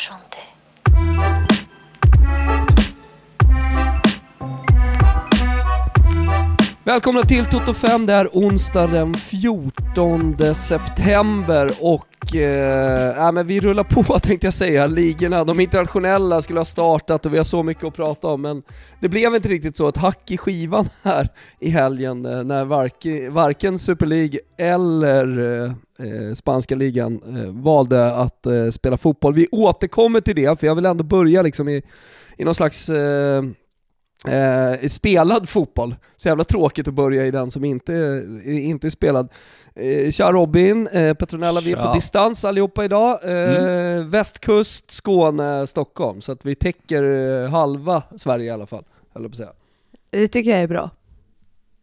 chanter. Välkomna till Toto 5, det är onsdag den 14 september och eh, äh, men vi rullar på tänkte jag säga, ligorna, de internationella skulle ha startat och vi har så mycket att prata om men det blev inte riktigt så, ett hack i skivan här i helgen eh, när varke, varken Super League eller eh, eh, spanska ligan eh, valde att eh, spela fotboll. Vi återkommer till det, för jag vill ändå börja liksom i, i någon slags eh, Eh, spelad fotboll. Så jävla tråkigt att börja i den som inte, inte är spelad. Eh, tja Robin, eh, Petronella, vi är på distans allihopa idag. Eh, mm. Västkust, Skåne, Stockholm. Så att vi täcker eh, halva Sverige i alla fall, höll på att säga. Det tycker jag är bra.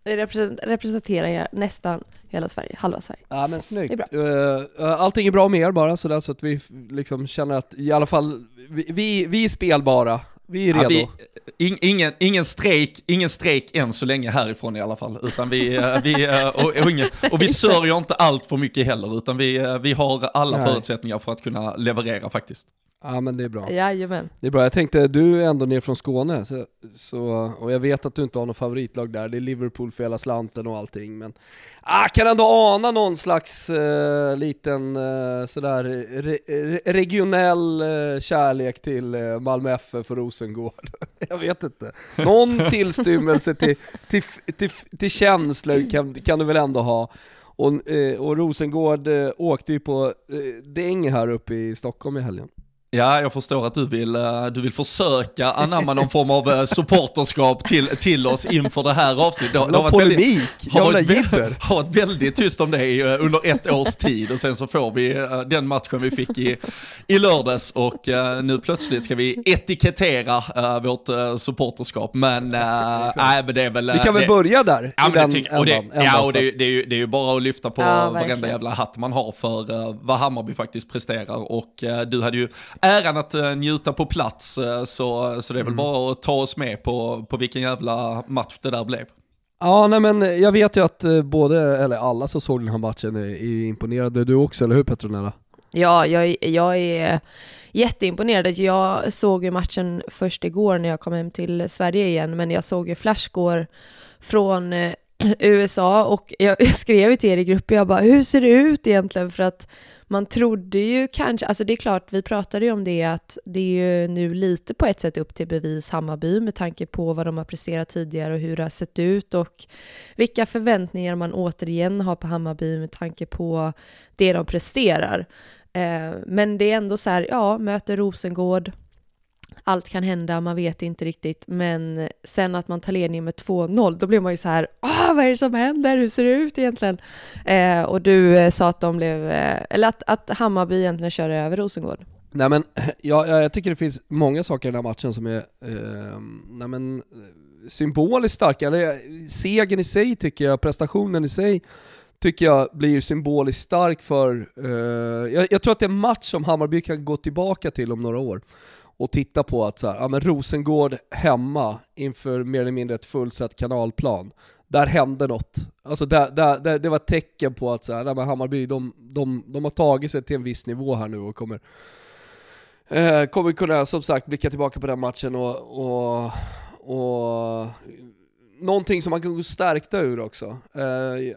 Det representerar jag nästan hela Sverige, halva Sverige. Ja men snyggt. Det är bra. Uh, allting är bra med er bara sådär så att vi liksom känner att i alla fall, vi, vi, vi är spelbara vi är redo. Ja, vi, in, ingen, ingen, strejk, ingen strejk än så länge härifrån i alla fall. Utan vi, eh, vi, eh, och, ingen, och vi sörjer inte allt för mycket heller, utan vi, eh, vi har alla Nej. förutsättningar för att kunna leverera faktiskt. Ja men det är bra. Jajamän. Det är bra, jag tänkte, du är ändå ner från Skåne, så, så, och jag vet att du inte har något favoritlag där, det är Liverpool för hela slanten och allting, men ah, kan ändå ana någon slags uh, liten uh, sådär re, re, regionell uh, kärlek till uh, Malmö FF och Rosengård. jag vet inte. Någon tillstymmelse till, till, till, till känslor kan, kan du väl ändå ha? Och, och Rosengård åkte ju på däng här uppe i Stockholm i helgen. Ja, jag förstår att du vill, eh, du vill försöka anamma någon form av eh, supporterskap till, till oss inför det här avsnittet. Det, har varit väldigt, har varit, har varit väldigt tyst om det eh, under ett års tid och sen så får vi den matchen vi fick i, i lördags och nu plötsligt ska vi etikettera vårt supporterskap. Men, nej, men det är väl... Vi kan väl det, börja där? Ja, men det, och det, ja, och det, det, är ju, det är ju bara att lyfta på ja, varenda jävla hatt man har för vad Hammarby faktiskt presterar och du hade ju äran att uh, njuta på plats, uh, så, så det är väl mm. bara att ta oss med på, på vilken jävla match det där blev. Ja, nej men jag vet ju att uh, både, eller alla som såg den här matchen är, är imponerade, du också, eller hur Petronella? Ja, jag, jag är jätteimponerad. Jag såg ju matchen först igår när jag kom hem till Sverige igen, men jag såg ju flashscore från USA och jag skrev till er i gruppen, jag bara hur ser det ut egentligen? För att man trodde ju kanske, alltså det är klart, vi pratade ju om det att det är ju nu lite på ett sätt upp till bevis Hammarby med tanke på vad de har presterat tidigare och hur det har sett ut och vilka förväntningar man återigen har på Hammarby med tanke på det de presterar. Eh, men det är ändå så här, ja, möter Rosengård, allt kan hända, man vet inte riktigt, men sen att man tar ledningen med 2-0, då blir man ju så här, Åh, vad är det som händer, hur ser det ut egentligen? Eh, och du eh, sa att de blev, eh, eller att, att Hammarby egentligen körde över Rosengård. Nej men, jag, jag tycker det finns många saker i den här matchen som är, eh, nej men, symboliskt starka, eller eh, segern i sig tycker jag, prestationen i sig, tycker jag blir symboliskt stark för, eh, jag, jag, tror att det är en match som Hammarby kan gå tillbaka till om några år och titta på att så här, ja, men Rosengård hemma inför mer eller mindre ett fullsatt kanalplan, där hände något. Alltså där, där, där, det var ett tecken på att så här, men Hammarby, de, de, de har tagit sig till en viss nivå här nu och kommer eh, kommer kunna som sagt blicka tillbaka på den matchen och, och, och någonting som man kan gå stärkta ur också. Eh,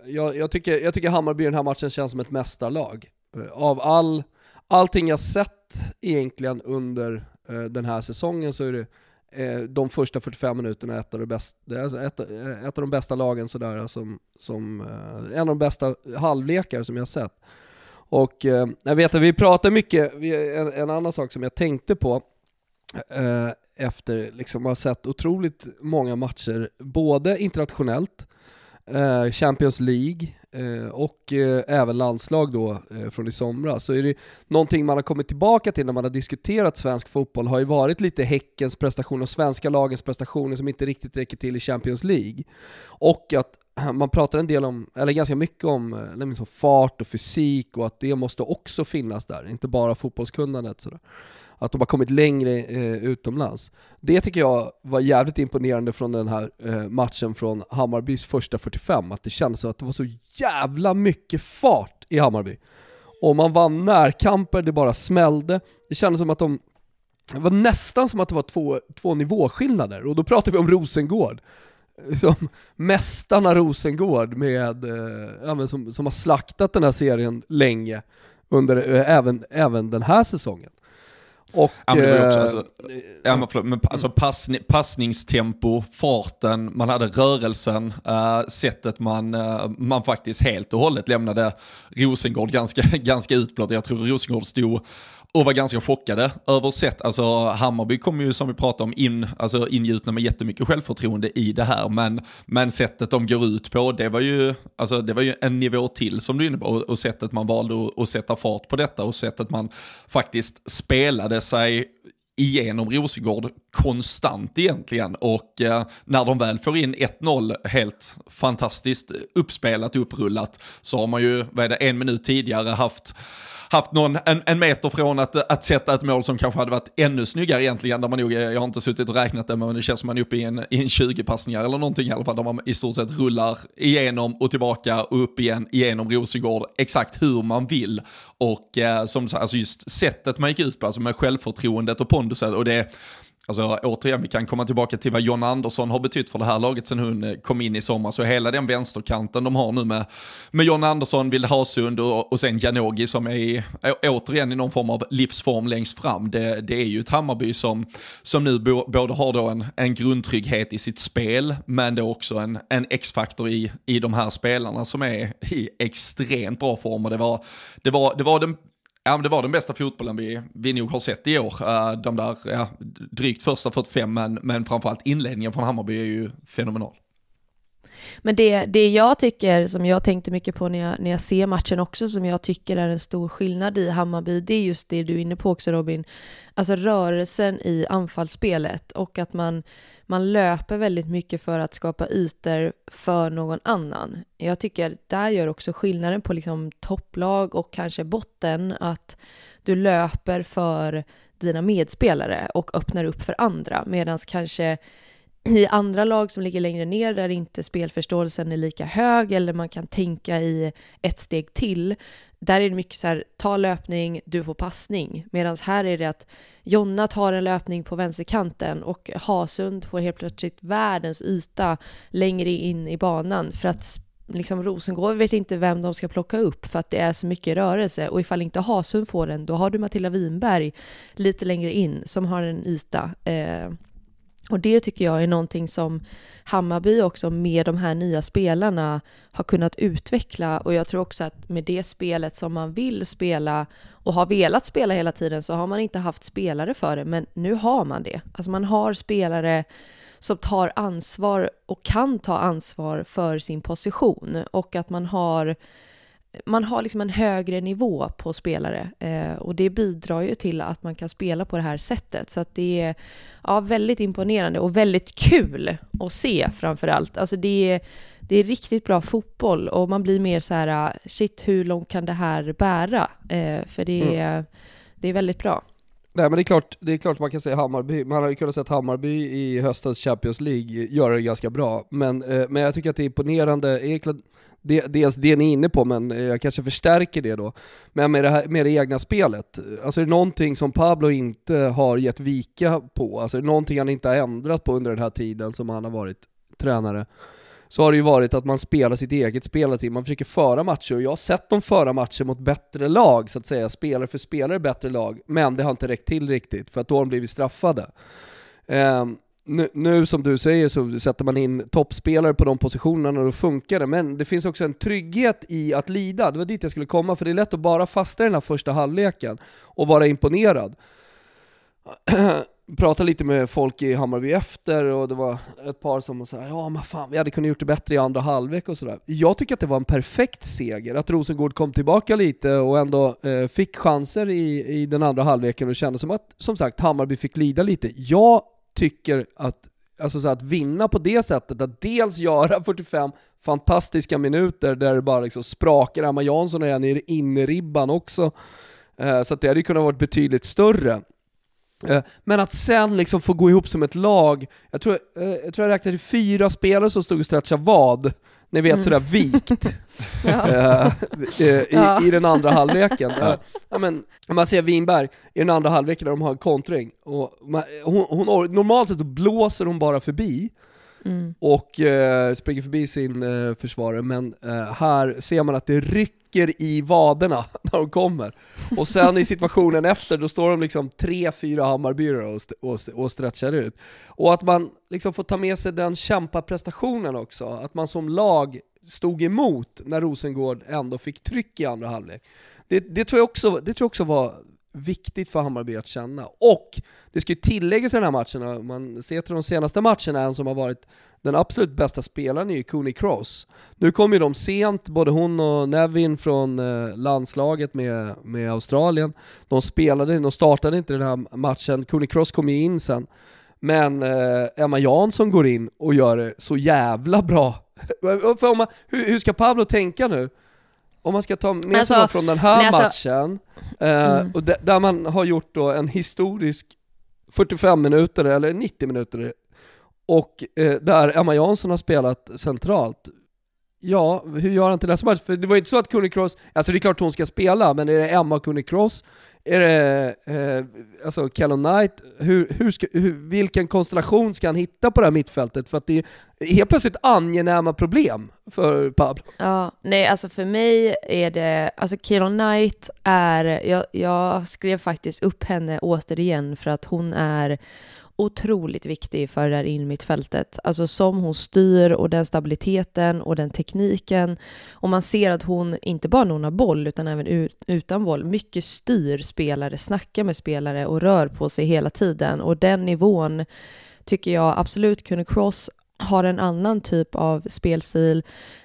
jag, jag, tycker, jag tycker Hammarby i den här matchen känns som ett mästarlag. Eh, av all, allting jag sett egentligen under Eh, den här säsongen så är det eh, de första 45 minuterna ett av de bästa, alltså ett, eh, ett av de bästa lagen sådär, som, som en av de bästa halvlekar som jag sett. Och jag vet att vi pratar mycket, en, en annan sak som jag tänkte på efter liksom ha sett otroligt många matcher, både internationellt, Champions League, Eh, och eh, även landslag då eh, från i somras, så är det någonting man har kommit tillbaka till när man har diskuterat svensk fotboll har ju varit lite Häckens prestation och svenska lagens prestationer som inte riktigt räcker till i Champions League. Och att man pratar en del om, eller ganska mycket om, liksom fart och fysik och att det måste också finnas där, inte bara fotbollskunnandet. Sådär att de har kommit längre eh, utomlands. Det tycker jag var jävligt imponerande från den här eh, matchen från Hammarbys första 45, att det kändes som att det var så jävla mycket fart i Hammarby. och man vann närkamper, det bara smällde. Det kändes som att de, det var nästan som att det var två, två nivåskillnader, och då pratar vi om Rosengård. Som mästarna Rosengård med, eh, som, som har slaktat den här serien länge, under, eh, även, även den här säsongen. Och, ja, men det också, alltså, ja, men förlåt, men alltså passning, passningstempo, farten, man hade rörelsen, uh, sättet man, uh, man faktiskt helt och hållet lämnade Rosengård ganska, ganska utblått. Jag tror Rosengård stod och var ganska chockade över sätt. Alltså Hammarby kom ju som vi pratade om in, alltså ingjutna med jättemycket självförtroende i det här, men, men sättet de går ut på, det var ju, alltså, det var ju en nivå till som du innebar och, och sättet man valde att, att sätta fart på detta och sättet man faktiskt spelade sig igenom Rosengård konstant egentligen. Och eh, när de väl får in 1-0 helt fantastiskt uppspelat, upprullat så har man ju, vad är det, en minut tidigare haft haft någon, en, en meter från att, att sätta ett mål som kanske hade varit ännu snyggare egentligen, där man nog, jag har inte suttit och räknat det, men det känns som man är uppe i en, i en 20 passningar eller någonting i alla fall, där man i stort sett rullar igenom och tillbaka och upp igen, igenom Rosengård, exakt hur man vill. Och eh, som sagt, alltså just sättet man gick ut på, alltså med självförtroendet och ponduset, och det Alltså återigen, vi kan komma tillbaka till vad John Andersson har betytt för det här laget sen hon eh, kom in i sommar. Så hela den vänsterkanten de har nu med, med John Andersson, Vilde Hasund och, och sen Janogy som är i, återigen i någon form av livsform längst fram. Det, det är ju ett Hammarby som, som nu bo, både har då en, en grundtrygghet i sitt spel, men då också en, en X-faktor i, i de här spelarna som är i extremt bra form. Och det var, det var, det var den Ja, men det var den bästa fotbollen vi, vi nog har sett i år. Eh, de där ja, drygt första 45, men, men framförallt inledningen från Hammarby är ju fenomenal. Men det, det jag tycker, som jag tänkte mycket på när jag, när jag ser matchen också, som jag tycker är en stor skillnad i Hammarby, det är just det du är inne på också Robin, alltså rörelsen i anfallsspelet och att man, man löper väldigt mycket för att skapa ytor för någon annan. Jag tycker där gör också skillnaden på liksom topplag och kanske botten, att du löper för dina medspelare och öppnar upp för andra, medan kanske i andra lag som ligger längre ner där inte spelförståelsen är lika hög eller man kan tänka i ett steg till, där är det mycket så här, ta löpning, du får passning. Medan här är det att Jonna tar en löpning på vänsterkanten och Hasund får helt plötsligt världens yta längre in i banan för att liksom Rosengård vet inte vem de ska plocka upp för att det är så mycket rörelse och ifall inte Hasund får den då har du Matilda Winberg lite längre in som har en yta. Eh, och det tycker jag är någonting som Hammarby också med de här nya spelarna har kunnat utveckla. Och jag tror också att med det spelet som man vill spela och har velat spela hela tiden så har man inte haft spelare för det, men nu har man det. Alltså man har spelare som tar ansvar och kan ta ansvar för sin position. Och att man har man har liksom en högre nivå på spelare eh, och det bidrar ju till att man kan spela på det här sättet. Så att det är ja, väldigt imponerande och väldigt kul att se framför allt. Alltså det är, det är riktigt bra fotboll och man blir mer så här, shit hur långt kan det här bära? Eh, för det mm. är, mm. det är väldigt bra. Nej men det är klart, det är klart man kan säga Hammarby, man har ju kunnat se Hammarby i höstens Champions League göra det ganska bra, men, eh, men jag tycker att det är imponerande, egentligen det, dels det ni är inne på, men jag kanske förstärker det då. Men med det, här, med det egna spelet, alltså är det någonting som Pablo inte har gett vika på, alltså är det någonting han inte har ändrat på under den här tiden som han har varit tränare, så har det ju varit att man spelar sitt eget spel. Man försöker föra matcher, och jag har sett dem föra matcher mot bättre lag, så att säga, spelare för spelare bättre lag, men det har inte räckt till riktigt, för att då har de blivit straffade. Um, nu, nu, som du säger så sätter man in toppspelare på de positionerna och då funkar det, men det finns också en trygghet i att lida, det var dit jag skulle komma, för det är lätt att bara fastna i den här första halvleken och vara imponerad. pratade lite med folk i Hammarby efter och det var ett par som sa ja men fan vi hade kunnat gjort det bättre i andra halvlek och sådär. Jag tycker att det var en perfekt seger, att Rosengård kom tillbaka lite och ändå eh, fick chanser i, i den andra halvleken och kände som att, som sagt, Hammarby fick lida lite. Jag tycker att, alltså så att vinna på det sättet, att dels göra 45 fantastiska minuter där det bara liksom sprakar, Emma Jansson är i inneribban också, eh, så att det hade kunnat varit betydligt större. Eh, men att sen liksom få gå ihop som ett lag, jag tror, eh, jag tror jag räknade fyra spelare som stod och stretchade vad ni vet mm. sådär vikt ja. i, i, i, den andra halvleken. Ja. men, man ser Winberg i den andra halvleken när de har kontring, och man, hon, hon, normalt sett blåser hon bara förbi, Mm. och eh, springer förbi sin eh, försvarare, men eh, här ser man att det rycker i vaderna när de kommer. Och sen i situationen efter, då står de liksom tre, fyra Hammarbyare och, st och, och stretchar ut. Och att man liksom får ta med sig den kämpaprestationen också, att man som lag stod emot när Rosengård ändå fick tryck i andra halvlek. Det, det, tror jag också, det tror jag också var viktigt för Hammarby att känna. Och det ska ju tilläggas i den här matchen, om man ser till de senaste matcherna, en som har varit den absolut bästa spelaren är ju Cooney Cross. Nu kom ju de sent, både hon och Nevin från eh, landslaget med, med Australien. De spelade, de startade inte den här matchen, Cooney Cross kom ju in sen. Men eh, Emma Jansson går in och gör det så jävla bra. För man, hur, hur ska Pablo tänka nu? Om man ska ta med alltså, sig något från den här alltså, matchen, eh, mm. och där man har gjort då en historisk 45 minuter eller 90 minuter, och eh, där Emma Jansson har spelat centralt. Ja, hur gör han till nästa match? För det var ju inte så att Kunny Cross, alltså det är klart hon ska spela, men är det Emma och Kunny Cross är det eh, alltså Callum Knight, hur, hur ska, hur, vilken konstellation ska han hitta på det här mittfältet? För att det är helt plötsligt angenäma problem för Pablo. Ja, nej alltså för mig är det, alltså Callum Knight är, jag, jag skrev faktiskt upp henne återigen för att hon är otroligt viktig för det där innermittfältet. Alltså som hon styr och den stabiliteten och den tekniken. Och man ser att hon, inte bara när hon har boll, utan även ut, utan boll, mycket styr spelare, snackar med spelare och rör på sig hela tiden. Och den nivån tycker jag absolut kunde Cross har en annan typ av spelstil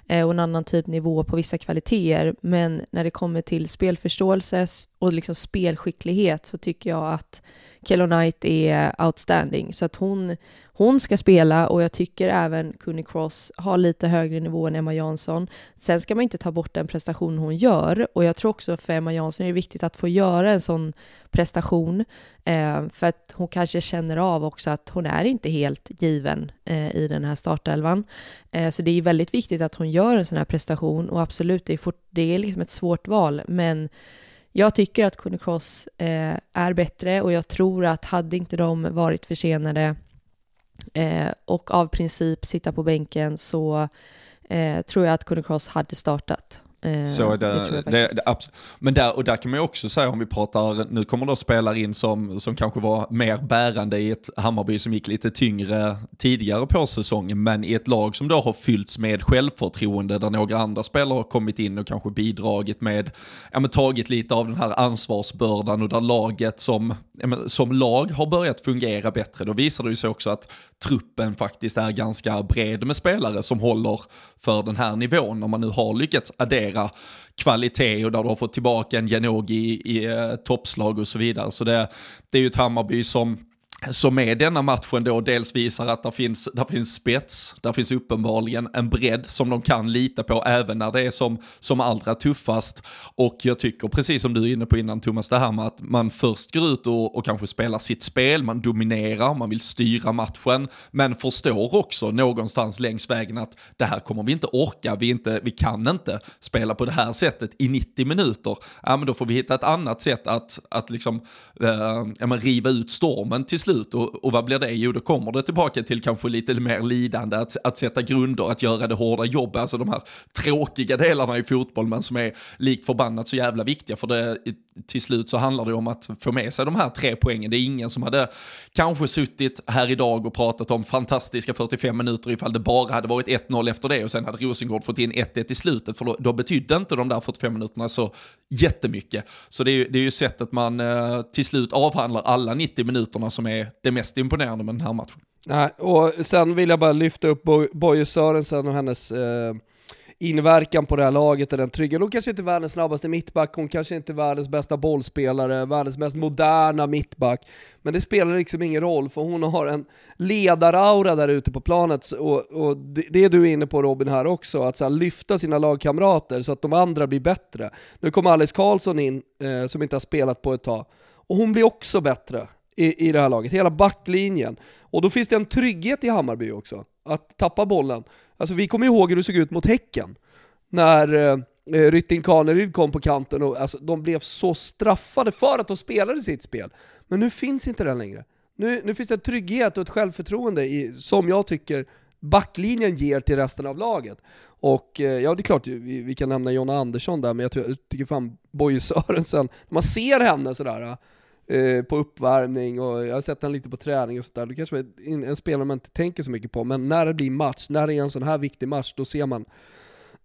eh, och en annan typ nivå på vissa kvaliteter. Men när det kommer till spelförståelse och liksom spelskicklighet så tycker jag att Kello Knight är outstanding. Så att hon, hon ska spela och jag tycker även Cooney Cross har lite högre nivå än Emma Jansson. Sen ska man inte ta bort den prestation hon gör och jag tror också för Emma Jansson är det viktigt att få göra en sån prestation eh, för att hon kanske känner av också att hon är inte helt given eh, i den här startelvan. Eh, så det är väldigt viktigt att hon gör en sån här prestation och absolut, det är, fort, det är liksom ett svårt val men jag tycker att Conny Cross eh, är bättre och jag tror att hade inte de varit försenade eh, och av princip sitta på bänken så eh, tror jag att Conny Cross hade startat. Eh, så det, det, det, det men där, och där kan man ju också säga om vi pratar, nu kommer då spelare in som, som kanske var mer bärande i ett Hammarby som gick lite tyngre tidigare på säsongen, men i ett lag som då har fyllts med självförtroende där några andra spelare har kommit in och kanske bidragit med, ja men tagit lite av den här ansvarsbördan och där laget som, ja men, som lag har börjat fungera bättre, då visar det ju sig också att truppen faktiskt är ganska bred med spelare som håller för den här nivån, om man nu har lyckats addera leverera kvalitet och där du har fått tillbaka en Janogy i, i eh, toppslag och så vidare. Så det, det är ju ett Hammarby som som med denna matchen då dels visar att det finns, där finns spets, där finns uppenbarligen en bredd som de kan lita på även när det är som, som allra tuffast. Och jag tycker, precis som du är inne på innan Thomas, det här med att man först går ut och, och kanske spelar sitt spel, man dominerar, man vill styra matchen, men förstår också någonstans längs vägen att det här kommer vi inte orka, vi, inte, vi kan inte spela på det här sättet i 90 minuter. Ja, men då får vi hitta ett annat sätt att, att liksom, eh, ja, riva ut stormen till slut slut och, och vad blir det? Jo, då kommer det tillbaka till kanske lite mer lidande, att, att sätta grunder, att göra det hårda jobbet, alltså de här tråkiga delarna i fotboll, men som är likt förbannat så jävla viktiga, för det, till slut så handlar det om att få med sig de här tre poängen. Det är ingen som hade kanske suttit här idag och pratat om fantastiska 45 minuter ifall det bara hade varit 1-0 efter det och sen hade Rosengård fått in 1-1 i slutet, för då, då betydde inte de där 45 minuterna så jättemycket. Så det är, det är ju sättet man eh, till slut avhandlar alla 90 minuterna som är det mest imponerande med den här matchen. Nej, och sen vill jag bara lyfta upp Boje Sörensen och hennes eh, inverkan på det här laget och den trygga. Hon kanske inte är världens snabbaste mittback, hon kanske inte är världens bästa bollspelare, världens mest moderna mittback. Men det spelar liksom ingen roll, för hon har en ledaraura där ute på planet. Och, och det, det du är inne på Robin här också, att så lyfta sina lagkamrater så att de andra blir bättre. Nu kommer Alice Karlsson in, eh, som inte har spelat på ett tag. Och hon blir också bättre i, i det här laget, hela backlinjen. Och då finns det en trygghet i Hammarby också, att tappa bollen. Alltså vi kommer ihåg hur det såg ut mot Häcken. När eh, eh, Rytting Kaneryd kom på kanten och alltså, de blev så straffade för att de spelade sitt spel. Men nu finns inte den längre. Nu, nu finns det en trygghet och ett självförtroende i, som jag tycker backlinjen ger till resten av laget. Och eh, ja, det är klart, vi, vi kan nämna Jonna Andersson där, men jag, tror, jag tycker fan Boje Sörensen, man ser henne sådär eh, på uppvärmning och jag har sett honom lite på träning och sådär, det kanske är en, en spelare man inte tänker så mycket på, men när det blir match, när det är en sån här viktig match, då ser man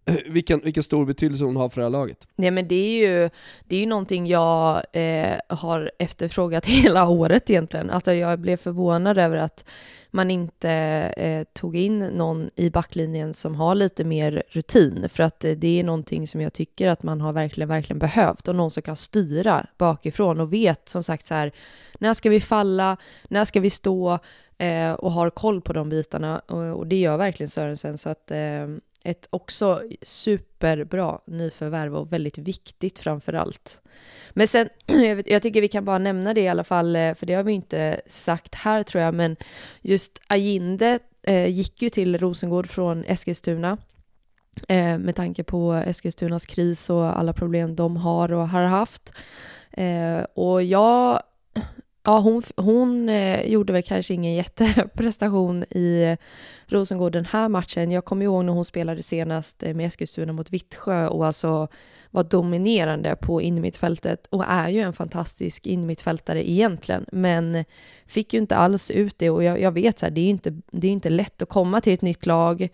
vilken, vilken stor betydelse hon har för det här laget. Nej men det är ju, det är ju någonting jag eh, har efterfrågat hela året egentligen. Alltså jag blev förvånad över att man inte eh, tog in någon i backlinjen som har lite mer rutin, för att eh, det är någonting som jag tycker att man har verkligen, verkligen behövt. Och någon som kan styra bakifrån och vet som sagt så här, när ska vi falla, när ska vi stå? Eh, och har koll på de bitarna. Och, och det gör verkligen Sörensen. Så att eh, ett också superbra nyförvärv och väldigt viktigt framför allt. Men sen, jag tycker vi kan bara nämna det i alla fall, eh, för det har vi inte sagt här tror jag, men just Ajinde eh, gick ju till Rosengård från Eskilstuna eh, med tanke på Eskilstunas kris och alla problem de har och har haft. Eh, och jag Ja, hon, hon eh, gjorde väl kanske ingen jätteprestation i Rosengård den här matchen. Jag kommer ihåg när hon spelade senast eh, med Eskilstuna mot Vittsjö och alltså var dominerande på innermittfältet och är ju en fantastisk innermittfältare egentligen, men fick ju inte alls ut det och jag, jag vet att det är inte, det är inte lätt att komma till ett nytt lag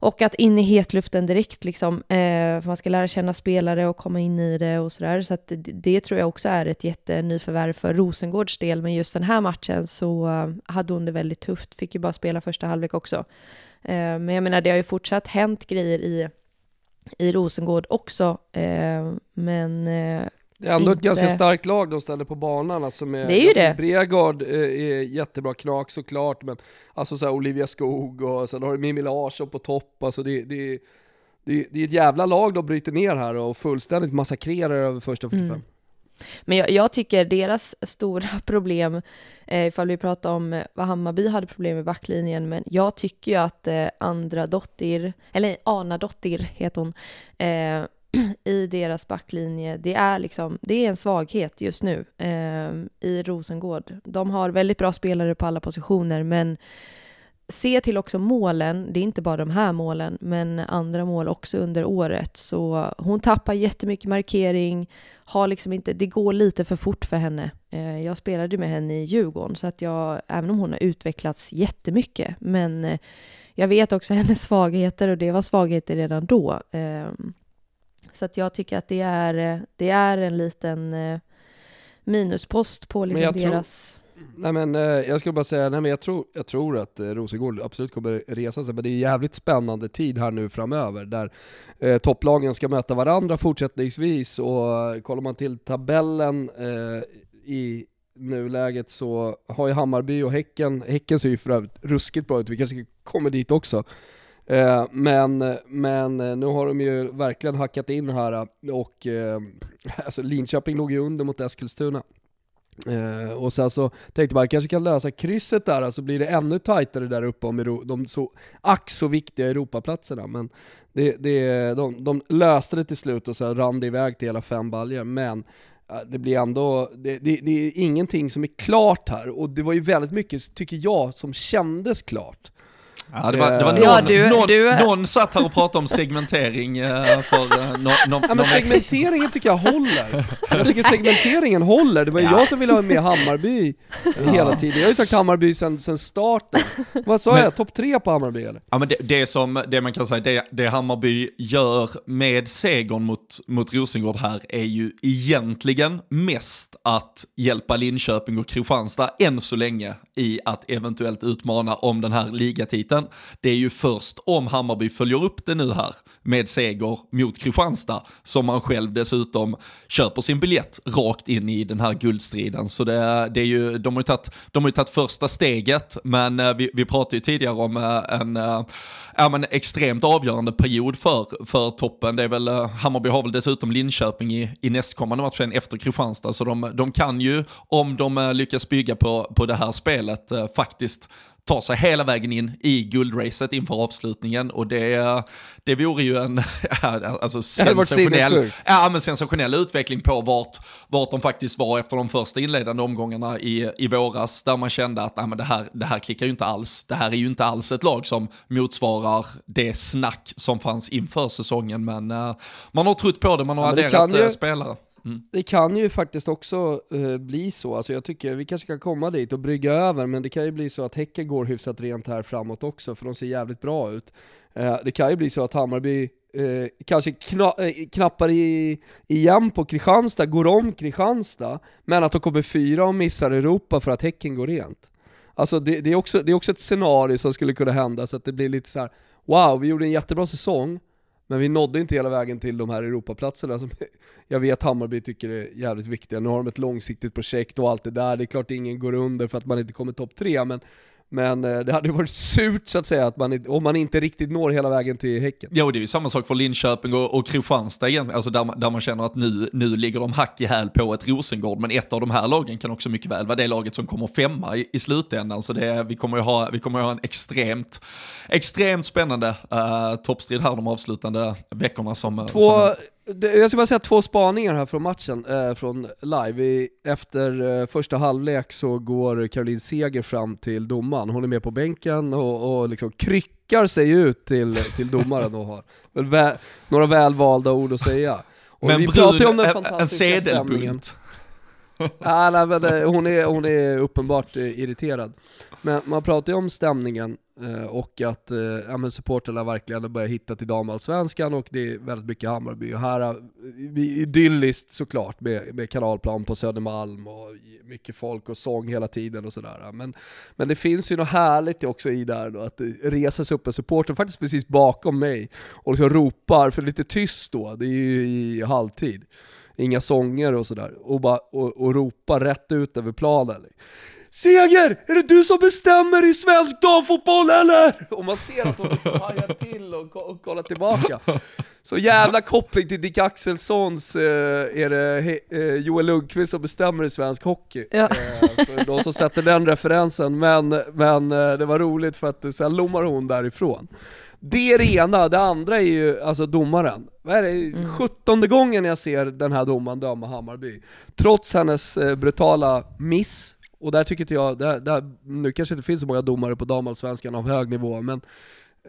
och att in i hetluften direkt, liksom, eh, för man ska lära känna spelare och komma in i det och sådär. Så att det, det, tror jag också är ett jättenyförvärv för Rosengårds del, men just den här matchen så eh, hade hon det väldigt tufft, fick ju bara spela första halvlek också. Eh, men jag menar, det har ju fortsatt hänt grejer i, i Rosengård också, eh, men eh, det är ändå inte... ett ganska starkt lag de ställer på banan, alltså med det är ju det. Bregard eh, är jättebra knak såklart, men alltså så Olivia Skog och sen har du Mimmi Larsson på topp, alltså det, det, det, det är ett jävla lag de bryter ner här och fullständigt massakrerar över första 45. Mm. Men jag, jag, tycker deras stora problem, eh, ifall vi pratar om eh, vad Hammarby hade problem med backlinjen, men jag tycker ju att eh, andra Dottir, eller Ana Dottir heter hon, eh, i deras backlinje, det är, liksom, det är en svaghet just nu eh, i Rosengård. De har väldigt bra spelare på alla positioner, men se till också målen, det är inte bara de här målen, men andra mål också under året. Så hon tappar jättemycket markering, har liksom inte, det går lite för fort för henne. Eh, jag spelade med henne i Djurgården, så att jag, även om hon har utvecklats jättemycket, men eh, jag vet också hennes svagheter och det var svagheter redan då. Eh, så att jag tycker att det är, det är en liten eh, minuspost på liksom deras... Tror, nej men eh, jag skulle bara säga, nej men jag tror, jag tror att eh, Rosengård absolut kommer resa sig, men det är en jävligt spännande tid här nu framöver, där eh, topplagen ska möta varandra fortsättningsvis, och kollar man till tabellen eh, i nuläget så har ju Hammarby och Häcken, Häcken ser ju för övrigt ruskigt bra ut, vi kanske kommer dit också, Eh, men, men eh, nu har de ju verkligen hackat in här eh, och alltså Linköping låg ju under mot Eskilstuna. Uh, och sen så tänkte man kanske kan lösa krysset där, så alltså blir det ännu tajtare där uppe om de så, ack så viktiga Europaplatserna. Men det, det, de, de löste det till slut och sen rann det iväg till hela fem baljer. Men det blir ändå, det, det, det, är ingenting som är klart här, och det var ju väldigt mycket, tycker jag, som kändes klart. Ja, det var, det var någon, ja, du, någon, du... någon satt här och pratade om segmentering eh, för no, no, ja, men segmenteringen tycker jag håller. Jag tycker segmenteringen håller. Det var ju ja. jag som ville ha med Hammarby ja. hela tiden. Jag har ju sagt Hammarby sen, sen starten. Vad sa men, jag? Topp tre på Hammarby eller? Ja men det, det, som, det man kan säga, det, det Hammarby gör med segern mot, mot Rosengård här är ju egentligen mest att hjälpa Linköping och Kristianstad än så länge i att eventuellt utmana om den här ligatiteln. Det är ju först om Hammarby följer upp det nu här med seger mot Kristianstad som man själv dessutom köper sin biljett rakt in i den här guldstriden. Så det, det är ju, de har ju tagit, de har ju tagit första steget, men eh, vi, vi pratade ju tidigare om eh, en eh, ja, men extremt avgörande period för, för toppen. Det är väl, Hammarby har väl dessutom Linköping i, i nästkommande matchen efter Kristianstad, så de, de kan ju, om de lyckas bygga på, på det här spelet, faktiskt ta sig hela vägen in i guldracet inför avslutningen och det, det vore ju en alltså, sensationell, ja, men sensationell utveckling på vart, vart de faktiskt var efter de första inledande omgångarna i, i våras där man kände att nej, men det, här, det här klickar ju inte alls. Det här är ju inte alls ett lag som motsvarar det snack som fanns inför säsongen men uh, man har trott på det, man har ja, adderat ju... spelare. Mm. Det kan ju faktiskt också uh, bli så, alltså jag tycker vi kanske kan komma dit och brygga över, men det kan ju bli så att Häcken går hyfsat rent här framåt också, för de ser jävligt bra ut. Uh, det kan ju bli så att Hammarby uh, kanske kna knappar i, igen på Kristianstad, går om Kristianstad, men att de kommer fyra och missar Europa för att Häcken går rent. Alltså det, det, är också, det är också ett scenario som skulle kunna hända, så att det blir lite så här: wow, vi gjorde en jättebra säsong, men vi nådde inte hela vägen till de här Europaplatserna som jag vet Hammarby tycker är jävligt viktiga. Nu har de ett långsiktigt projekt och allt det där. Det är klart ingen går under för att man inte kommer topp tre, men men eh, det hade varit surt så att säga att man, om man inte riktigt når hela vägen till Häcken. Jo, det är ju samma sak för Linköping och, och Kristianstad igen, alltså där, där man känner att nu, nu ligger de hack i häl på ett Rosengård, men ett av de här lagen kan också mycket väl vara det laget som kommer femma i, i slutändan. Så det, vi kommer ju ha, vi kommer ha en extremt, extremt spännande uh, toppstrid här de avslutande veckorna som... Två, som jag ska bara säga två spaningar här från matchen, eh, från live. I, efter eh, första halvlek så går Caroline Seger fram till domaren, hon är med på bänken och, och liksom kryckar sig ut till, till domaren och har väl vä några välvalda ord att säga. Och men vi brun, om den fantastiska en sedelbunt. ah, nej, men, eh, hon, är, hon är uppenbart irriterad. Men man pratar ju om stämningen Eh, och att eh, ja, supporterna verkligen börjar hitta till damallsvenskan och det är väldigt mycket Hammarby. Och här, eh, vi, idylliskt såklart med, med kanalplan på Södermalm och mycket folk och sång hela tiden och sådär. Men, men det finns ju något härligt också i där då, att det resa sig upp en supporter faktiskt precis bakom mig och liksom ropar, för lite tyst då, det är ju i halvtid. Inga sånger och sådär, och, bara, och, och ropar rätt ut över planen. Seger! Är det du som bestämmer i svensk damfotboll eller? Och man ser att hon liksom hajar till och, och kollar tillbaka. Så jävla koppling till Dick Axelssons, eh, är det eh, Joel Lundqvist som bestämmer i svensk hockey. Ja. Eh, för de som sätter den referensen, men, men eh, det var roligt för att sen lommar hon därifrån. Det är det ena, det andra är ju alltså domaren. Vad är det? Mm. 17 gången jag ser den här domaren döma Hammarby. Trots hennes eh, brutala miss, och där tycker inte jag, där, där, nu kanske inte finns så många domare på damallsvenskan av hög nivå, men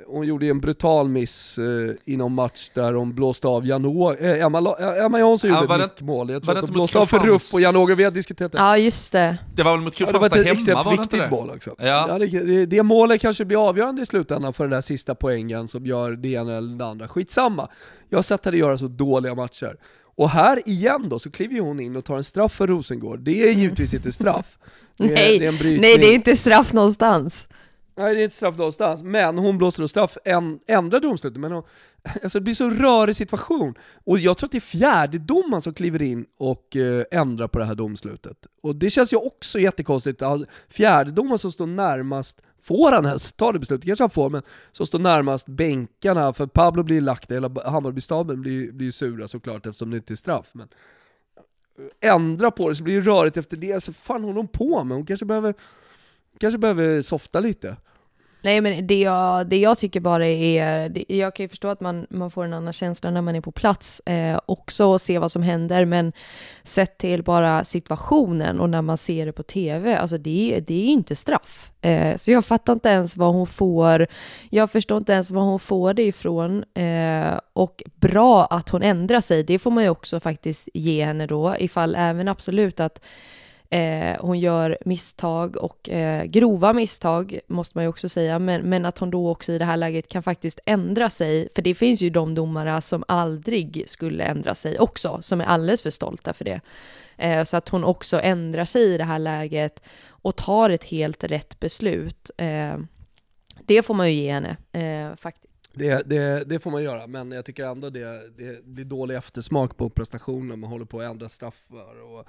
hon gjorde ju en brutal miss eh, inom match där hon blåste av Janå, eh, Emma, eh, Emma Jansson ja, gjorde ett mål. Jag tror att hon blåste av för Ruff och Janåger, vi har diskuterat det. Ja just det. Det var väl mot Kristianstad ja, hemma, var det inte det? Det var ett extremt viktigt mål också. Ja. ja det, det, det, målet kanske blir avgörande i slutändan för den där sista poängen som gör det ena eller det andra. Skitsamma. Jag har sett henne göra så dåliga matcher. Och här igen då, så kliver hon in och tar en straff för Rosengård. Det är givetvis inte straff. Det är, nej, det är nej, det är inte straff någonstans. Nej, det är inte straff någonstans, men hon blåser då straff, en, ändrar domslutet, men hon, alltså det blir så rörig situation. Och jag tror att det är fjärde domaren som kliver in och eh, ändrar på det här domslutet. Och det känns ju också jättekonstigt, alltså, fjärde domaren som står närmast Får han ens ta det beslutet? kanske han får, men som står närmast bänkarna, för Pablo blir lagt, eller Hammarbystaben blir, blir sura såklart eftersom det inte är straff. Men ändra på det så blir det rörigt efter det, så fan håller hon på med? Hon kanske behöver, kanske behöver softa lite. Nej men det jag, det jag tycker bara är, det, jag kan ju förstå att man, man får en annan känsla när man är på plats eh, också och ser vad som händer, men sett till bara situationen och när man ser det på TV, alltså det, det är inte straff. Eh, så jag fattar inte ens vad hon får, jag förstår inte ens vad hon får det ifrån. Eh, och bra att hon ändrar sig, det får man ju också faktiskt ge henne då, ifall även absolut att Eh, hon gör misstag och eh, grova misstag måste man ju också säga, men, men att hon då också i det här läget kan faktiskt ändra sig, för det finns ju de domare som aldrig skulle ändra sig också, som är alldeles för stolta för det. Eh, så att hon också ändrar sig i det här läget och tar ett helt rätt beslut. Eh, det får man ju ge henne, eh, faktiskt. Det, det, det, får man göra, men jag tycker ändå det, det blir dålig eftersmak på prestationen, man håller på att ändra straffar och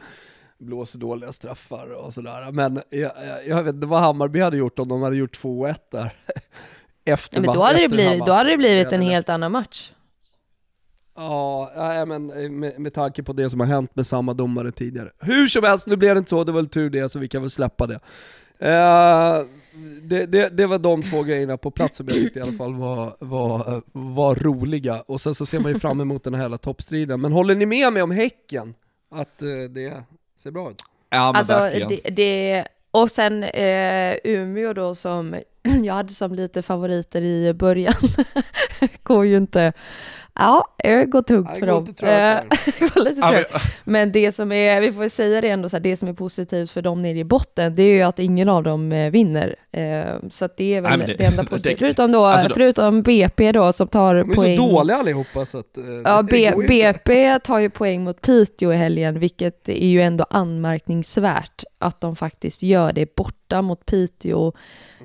blåser dåliga straffar och sådär. Men jag, jag, vet inte vad Hammarby hade gjort om de hade gjort 2-1 där. efter ja, men då hade, det blivit, då hade det blivit en helt annan match. Ja, men med, med tanke på det som har hänt med samma domare tidigare. Hur som helst, nu blev det inte så, det var väl tur det, så vi kan väl släppa det. Uh, det, det, det, var de två grejerna på plats som jag tyckte i alla fall var, var, var roliga. Och sen så ser man ju fram emot den här hela toppstriden. Men håller ni med mig om Häcken? Att uh, det ser bra ut? Ja men alltså, verkligen. Det, det, och sen uh, Umeå då som jag hade som lite favoriter i början. Går ju inte Ja, det går tungt för dem. det lite trött. Men det som är, vi får säga det ändå, så här, det som är positivt för dem nere i botten, det är ju att ingen av dem eh, vinner. Eh, så att det är väl Nej, det, det, enda positiva. Förutom då, alltså då, förutom BP då som tar de poäng. De är så dåliga allihopa så att... Eh, ja, B, BP tar ju poäng mot Piteå i helgen, vilket är ju ändå anmärkningsvärt att de faktiskt gör det borta mot Piteå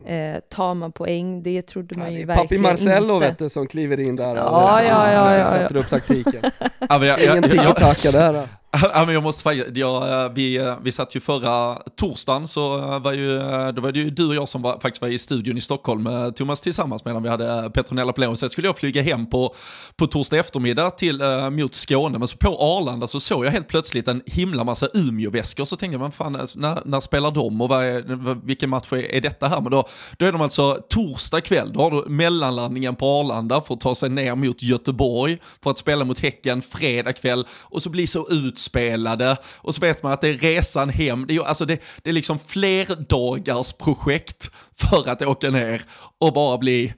eh, tar man poäng, det trodde man ja, ju verkligen Papi Marcello inte. vet du som kliver in där ja, och, ja, ja, ja, ja, sätter upp taktiken. ja, jag, Ingen tiki-taka där. Ja, men jag måste ja, eh, vi, eh, vi satt ju förra torsdagen så eh, var ju, då var det ju du och jag som var, faktiskt var i studion i Stockholm, Thomas tillsammans medan vi hade Petronella på lån. Sen skulle jag flyga hem på, på torsdag eftermiddag till, äh, mot Skåne, men så på Arlanda så såg jag helt plötsligt en himla massa Umeå-väskor, så tänkte jag, vad fan, när, när spelar de och vad är, vilken match är, är detta här? Men då, då är de alltså torsdag kväll, då har du mellanlandningen på Arlanda för att ta sig ner mot Göteborg för att spela mot Häcken fredag kväll och så blir så ut inspelade och så vet man att det är resan hem. Det är, alltså det, det är liksom fler dagars projekt för att åka ner och bara bli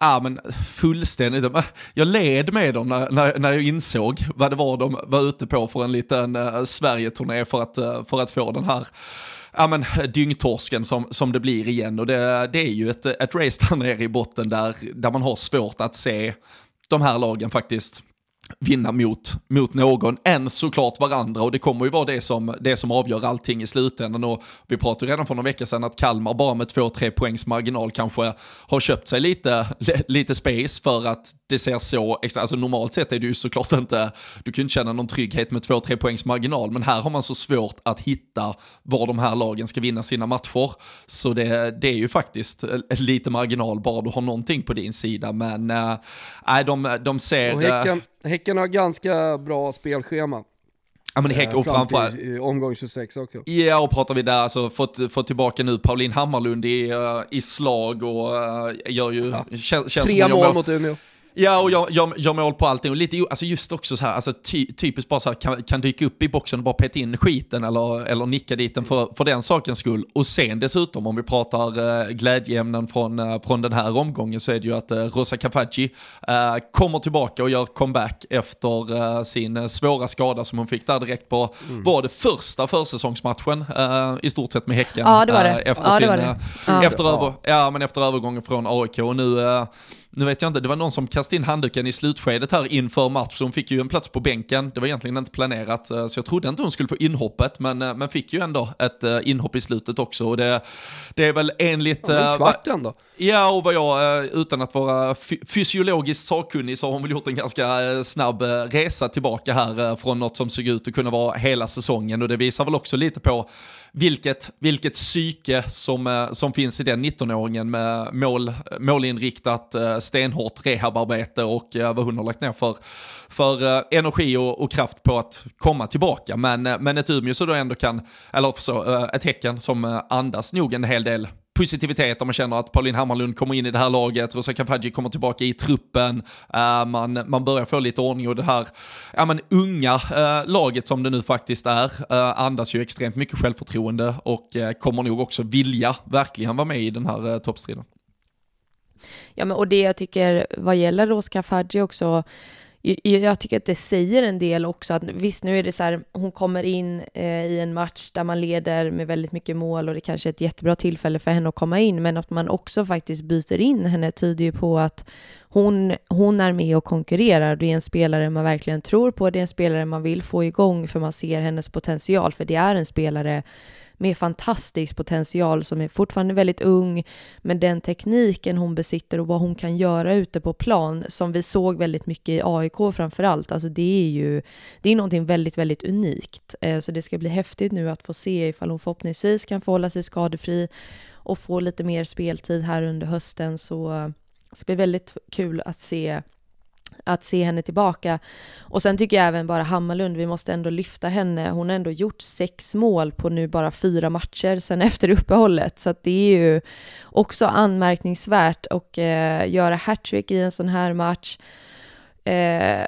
ah, men fullständigt. Äh, jag led med dem när, när, när, jag insåg vad det var de var ute på för en liten uh, Sverige-turné för att, uh, för att få den här ja, men, dyngtorsken som, som det blir igen. Och det, det är ju ett, ett race där nere i botten där, där man har svårt att se de här lagen faktiskt vinna mot, mot någon än såklart varandra. Och det kommer ju vara det som, det som avgör allting i slutändan. Och vi pratade ju redan för några veckor sedan att Kalmar bara med 2-3 poängs marginal kanske har köpt sig lite, lite space för att det ser så, alltså normalt sett är det ju såklart inte, du kan ju inte känna någon trygghet med 2-3 poängs marginal. Men här har man så svårt att hitta var de här lagen ska vinna sina matcher. Så det, det är ju faktiskt lite marginal bara du har någonting på din sida. Men äh, de, de ser... Och häcken, Häcken har ganska bra spelschema. Ja men Häck och eh, framförallt... Omgång 26 också. Ja och pratar vi där, alltså fått, fått tillbaka nu Paulin Hammarlund i, uh, i slag och uh, gör ju... Ja. Känns, känns Tre mål mot Umeå. Ja, och jag, jag, jag mål på allting. Och lite, alltså just också så här, alltså ty, typiskt bara så här, kan, kan dyka upp i boxen och bara peta in skiten eller, eller nicka dit den för, för den sakens skull. Och sen dessutom, om vi pratar uh, glädjeämnen från, uh, från den här omgången, så är det ju att uh, Rosa Kafaji uh, kommer tillbaka och gör comeback efter uh, sin svåra skada som hon fick där direkt på, mm. var det första försäsongsmatchen i stort sett med Häcken. Ja, det var det. efter, ja, sin, det, var det. Ja. Efter, över, ja, men efter övergången från AIK. Och nu nu vet jag inte, det var någon som kastade in handduken i slutskedet här inför match, så hon fick ju en plats på bänken. Det var egentligen inte planerat, eh, så jag trodde inte hon skulle få inhoppet, men, eh, men fick ju ändå ett eh, inhopp i slutet också. Och det, det är väl enligt... Ja, en kvart ändå. Ja, och vad jag, utan att vara fysiologiskt sakkunnig, så har hon väl gjort en ganska snabb resa tillbaka här från något som såg ut att kunna vara hela säsongen. Och det visar väl också lite på vilket, vilket psyke som, eh, som finns i den 19-åringen med mål, målinriktat eh, stenhårt rehabarbete och eh, vad hon har lagt ner för, för energi och, och kraft på att komma tillbaka. Men, men ett Umeå så då ändå kan, eller så, ett Häcken som andas nog en hel del positivitet om man känner att Pauline Hammarlund kommer in i det här laget, Rosa Kafaji kommer tillbaka i truppen, uh, man, man börjar få lite ordning och det här ja, men unga uh, laget som det nu faktiskt är uh, andas ju extremt mycket självförtroende och kommer nog också vilja verkligen vara med i den här toppstriden. Ja, men och det jag tycker vad gäller Rosa Kafaji också, jag tycker att det säger en del också att visst nu är det så här, hon kommer in eh, i en match där man leder med väldigt mycket mål och det kanske är ett jättebra tillfälle för henne att komma in, men att man också faktiskt byter in henne tyder ju på att hon, hon är med och konkurrerar. Det är en spelare man verkligen tror på, det är en spelare man vill få igång för man ser hennes potential, för det är en spelare med fantastisk potential som är fortfarande väldigt ung, men den tekniken hon besitter och vad hon kan göra ute på plan, som vi såg väldigt mycket i AIK framför allt, alltså det är ju det är någonting väldigt, väldigt unikt. Eh, så det ska bli häftigt nu att få se ifall hon förhoppningsvis kan få hålla sig skadefri och få lite mer speltid här under hösten, så det ska bli väldigt kul att se att se henne tillbaka. Och sen tycker jag även bara Hammarlund, vi måste ändå lyfta henne. Hon har ändå gjort sex mål på nu bara fyra matcher sen efter uppehållet. Så att det är ju också anmärkningsvärt att eh, göra hattrick i en sån här match. Eh,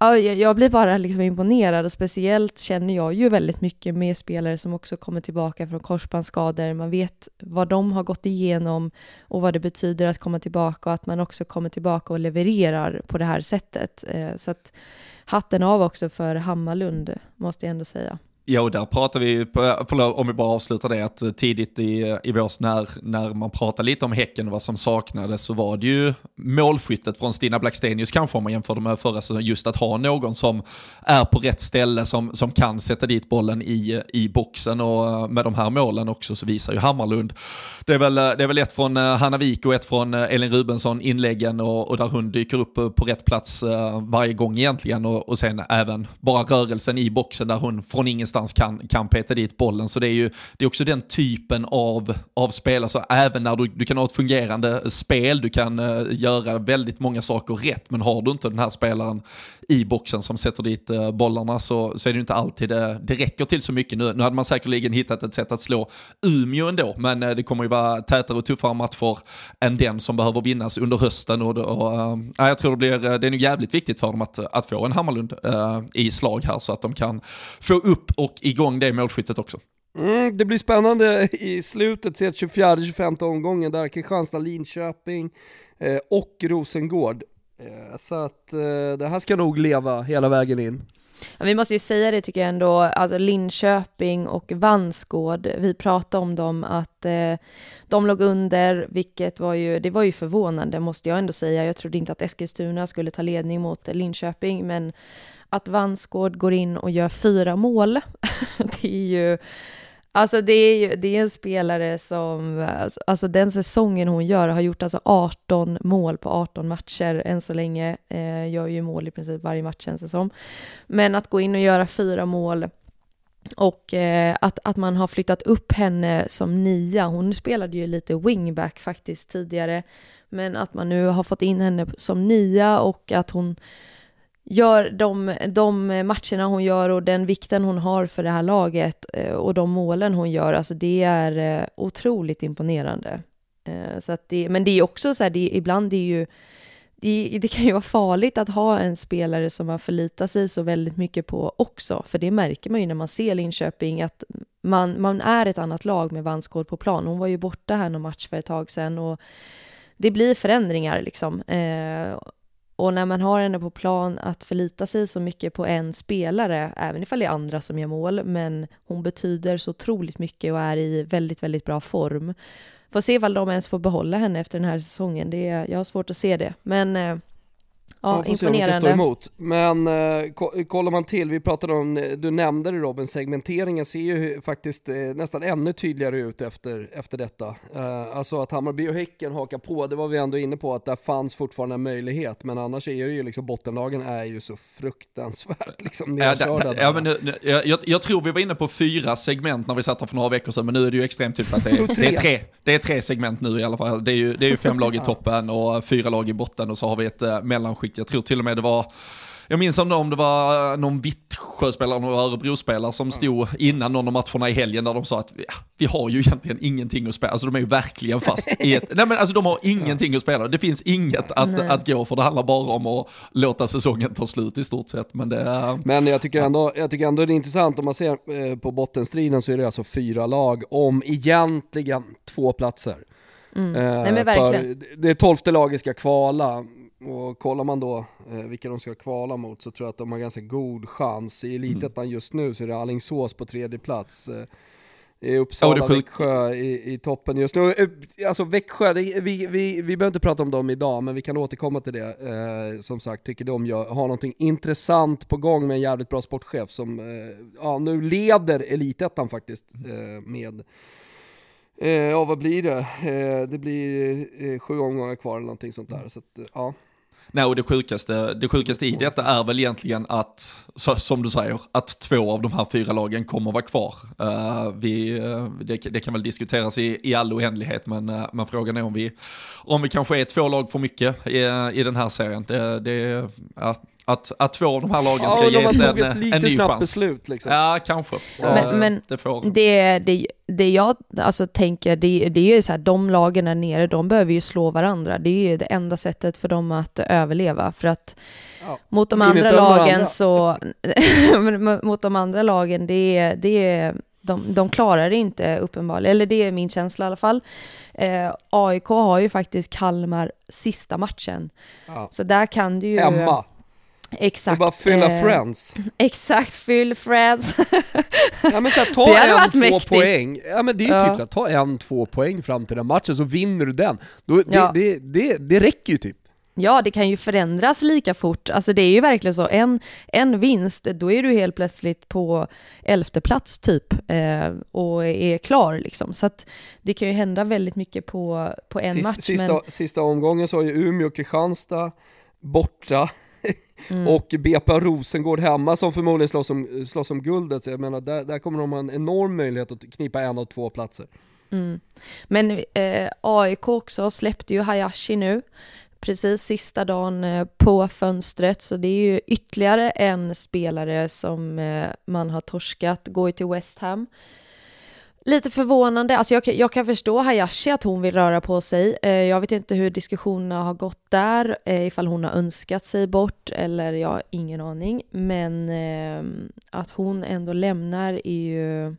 ja, jag blir bara liksom imponerad och speciellt känner jag ju väldigt mycket med spelare som också kommer tillbaka från korsbandsskador. Man vet vad de har gått igenom och vad det betyder att komma tillbaka och att man också kommer tillbaka och levererar på det här sättet. Eh, så att hatten av också för Hammarlund måste jag ändå säga. Ja, och där pratar vi, förlåt, om vi bara avslutar det, att tidigt i, i vårs när, när man pratade lite om Häcken och vad som saknades så var det ju målskyttet från Stina Blackstenius kanske om man jämförde med förra säsongen, just att ha någon som är på rätt ställe, som, som kan sätta dit bollen i, i boxen och eh, med de här målen också så visar ju Hammarlund. Det är väl, eh, det är väl ett från eh, Hanna Wik och ett från Elin Rubensson inläggen och, och där hon dyker upp på rätt plats varje gång egentligen och, och sen även bara rörelsen i boxen där hon från ingenstans någonstans kan, kan peta dit bollen. Så det är ju det är också den typen av, av spel, alltså även när du, du kan ha ett fungerande spel, du kan uh, göra väldigt många saker rätt, men har du inte den här spelaren i boxen som sätter dit eh, bollarna så, så är det inte alltid det, det räcker till så mycket. Nu, nu hade man säkerligen hittat ett sätt att slå Umeå ändå, men eh, det kommer ju vara tätare och tuffare matcher än den som behöver vinnas under hösten. Och, och jag tror det, blir, det är nog jävligt viktigt för dem att, att få en Hammarlund i slag här så att de kan få upp och igång det målskyttet också. Mm, det blir spännande i slutet, se 24-25 omgången där, Kristianstad, Linköping eh, och Rosengård. Eh, så att eh, det här ska nog leva hela vägen in. Vi måste ju säga det tycker jag ändå, alltså Linköping och Vansgård, vi pratade om dem att eh, de låg under, vilket var ju, det var ju förvånande måste jag ändå säga. Jag trodde inte att Eskilstuna skulle ta ledning mot Linköping, men att Vansgård går in och gör fyra mål, det är ju Alltså det är ju det är en spelare som, alltså den säsongen hon gör har gjort alltså 18 mål på 18 matcher än så länge, eh, gör ju mål i princip varje match känns det som. Men att gå in och göra fyra mål och eh, att, att man har flyttat upp henne som nia, hon spelade ju lite wingback faktiskt tidigare, men att man nu har fått in henne som nia och att hon gör de, de matcherna hon gör och den vikten hon har för det här laget eh, och de målen hon gör, alltså det är eh, otroligt imponerande. Eh, så att det, men det är också så här, det, ibland det är ju det, det, kan ju vara farligt att ha en spelare som man förlitar sig så väldigt mycket på också, för det märker man ju när man ser Linköping, att man, man är ett annat lag med Vansgård på plan. Hon var ju borta här någon match för ett tag sedan och det blir förändringar liksom. Eh, och när man har henne på plan att förlita sig så mycket på en spelare, även ifall det är andra som gör mål, men hon betyder så otroligt mycket och är i väldigt, väldigt bra form. Får se ifall de ens får behålla henne efter den här säsongen, det är, jag har svårt att se det. Men eh, Ja, får imponerande. Se om stå emot. Men eh, kollar man till, vi pratade om, du nämnde det Robin, segmenteringen ser ju faktiskt eh, nästan ännu tydligare ut efter, efter detta. Eh, alltså att Hammarby och Häcken hakar på, det var vi ändå inne på att där fanns fortfarande en möjlighet, men annars är det ju liksom bottenlagen är ju så fruktansvärt liksom ja, da, ja, men nu, jag, jag, tror vi var inne på fyra segment när vi satt här för några veckor sedan, men nu är det ju extremt tydligt att det är, det är, tre, det är tre segment nu i alla fall. Det är ju, det är ju fem lag i toppen och fyra lag i botten och så har vi ett uh, mellanskikt jag tror till och med det var jag minns om det var någon Vittsjöspelare, någon Örebro-spelare som stod innan någon av matcherna i helgen där de sa att ja, vi har ju egentligen ingenting att spela, alltså de är ju verkligen fast i ett, nej men alltså de har ingenting att spela, det finns inget att, att gå för, det handlar bara om att låta säsongen ta slut i stort sett. Men, det, men jag tycker ändå, jag tycker ändå det är intressant, om man ser eh, på bottenstriden så är det alltså fyra lag om egentligen två platser. Mm. Eh, nej, för det tolfte laget ska kvala, och kollar man då eh, vilka de ska kvala mot så tror jag att de har ganska god chans. I elitettan mm. just nu så är det Alingsås på tredje plats. Eh, i Uppsala, oh, Växjö i, i, toppen just nu. Eh, alltså Växjö, det, vi, vi, vi behöver inte prata om dem idag, men vi kan återkomma till det. Eh, som sagt, tycker de gör, har någonting intressant på gång med en jävligt bra sportchef som eh, ja, nu leder elitettan faktiskt eh, med eh, ja vad blir det? det blir sju omgångar kvar eller någonting sånt där. Så att, ja. Nej, och det sjukaste, det sjukaste i detta är väl egentligen att, så, som du säger, att två av de här fyra lagen kommer vara kvar. Uh, vi, eh, det, det, kan väl diskuteras i, i all oändlighet, men, uh, men frågan är om vi, om vi kanske är två lag för mycket i, i den här serien. Det, det, ja, att, att två av de här lagen ska ja, ges en, en, en ny snabbt chans. beslut liksom. Ja, kanske. Men, men det, får. det, det, det jag alltså, tänker, det, det är ju så här, de lagen där nere, de behöver ju slå varandra. Det är ju det enda sättet för dem att överleva. För att ja, mot de andra lagen andra. så, mot de andra lagen, det är, det är de, de klarar det inte uppenbarligen, eller det är min känsla i alla fall. Eh, AIK har ju faktiskt Kalmar sista matchen. Ja. Så där kan du ju... Emma. Exakt. Det bara fylla eh, friends. Exakt, fyll friends. ja men så här, ta en, två mäktigt. poäng. Ja men det är ju ja. typ såhär, ta en, två poäng fram till den matchen så vinner du den. Då, det, ja. det, det, det räcker ju typ. Ja, det kan ju förändras lika fort. Alltså det är ju verkligen så, en, en vinst, då är du helt plötsligt på elfte plats typ eh, och är klar liksom. Så att det kan ju hända väldigt mycket på, på en sista, match. Sista, men... sista omgången så har ju Umeå och Kristianstad borta. Mm. och BP Rosengård hemma som förmodligen slåss om, slåss om guldet. Så jag menar, där, där kommer de ha en enorm möjlighet att knipa en av två platser. Mm. Men eh, AIK också släppte ju Hayashi nu, precis sista dagen eh, på fönstret, så det är ju ytterligare en spelare som eh, man har torskat, går ju till West Ham lite förvånande. Alltså jag, jag, kan förstå Hayashi att hon vill röra på sig. Eh, jag vet inte hur diskussionerna har gått där, eh, ifall hon har önskat sig bort eller jag har ingen aning. Men eh, att hon ändå lämnar är ju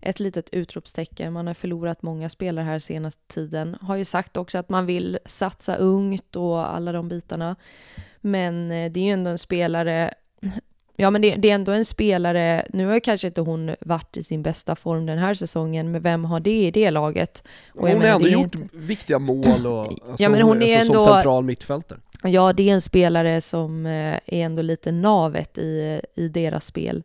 ett litet utropstecken. Man har förlorat många spelare här senaste tiden. Har ju sagt också att man vill satsa ungt och alla de bitarna. Men eh, det är ju ändå en spelare Ja, men det, det, är ändå en spelare, nu har kanske inte hon varit i sin bästa form den här säsongen, men vem har det i det laget? Och hon har ändå gjort inte... viktiga mål och alltså, ja, men hon är alltså, ändå... som central mittfältare. Ja, det är en spelare som eh, är ändå lite navet i, i deras spel.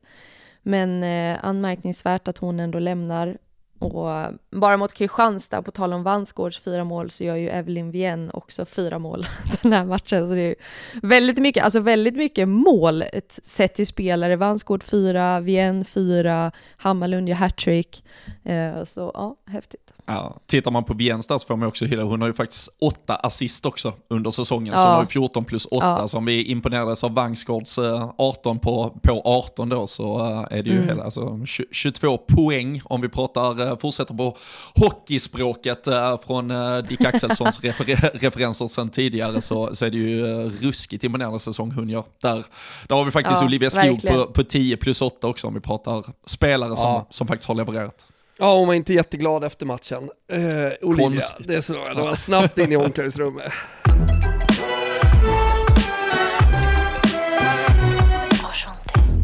Men eh, anmärkningsvärt att hon ändå lämnar och bara mot Kristianstad, på tal om Vansgårds fyra mål, så gör ju Evelyn Vienne också fyra mål den här matchen. Så det är väldigt mycket, alltså väldigt mycket mål sett till spelare. Vansgård fyra, Vienne fyra, Hammarlund gör hattrick. Eh, så ja, häftigt. Ja, tittar man på Biensta så får man också hylla, hon har ju faktiskt åtta assist också under säsongen, ja. så hon har ju 14 plus 8, ja. så om vi imponerades av Vangsgårds 18 på, på 18 då så är det ju mm. hela, alltså 22 poäng om vi pratar, fortsätter på hockeyspråket från Dick Axelssons refer referenser sedan tidigare så, så är det ju ruskigt imponerande säsong hon gör. Där, där har vi faktiskt ja, Olivia Skog på, på 10 plus 8 också om vi pratar spelare som, som faktiskt har levererat. Ja, hon var inte jätteglad efter matchen. Eh, Olivia, Konstigt. det, så, det var snabbt in i omklädningsrummet.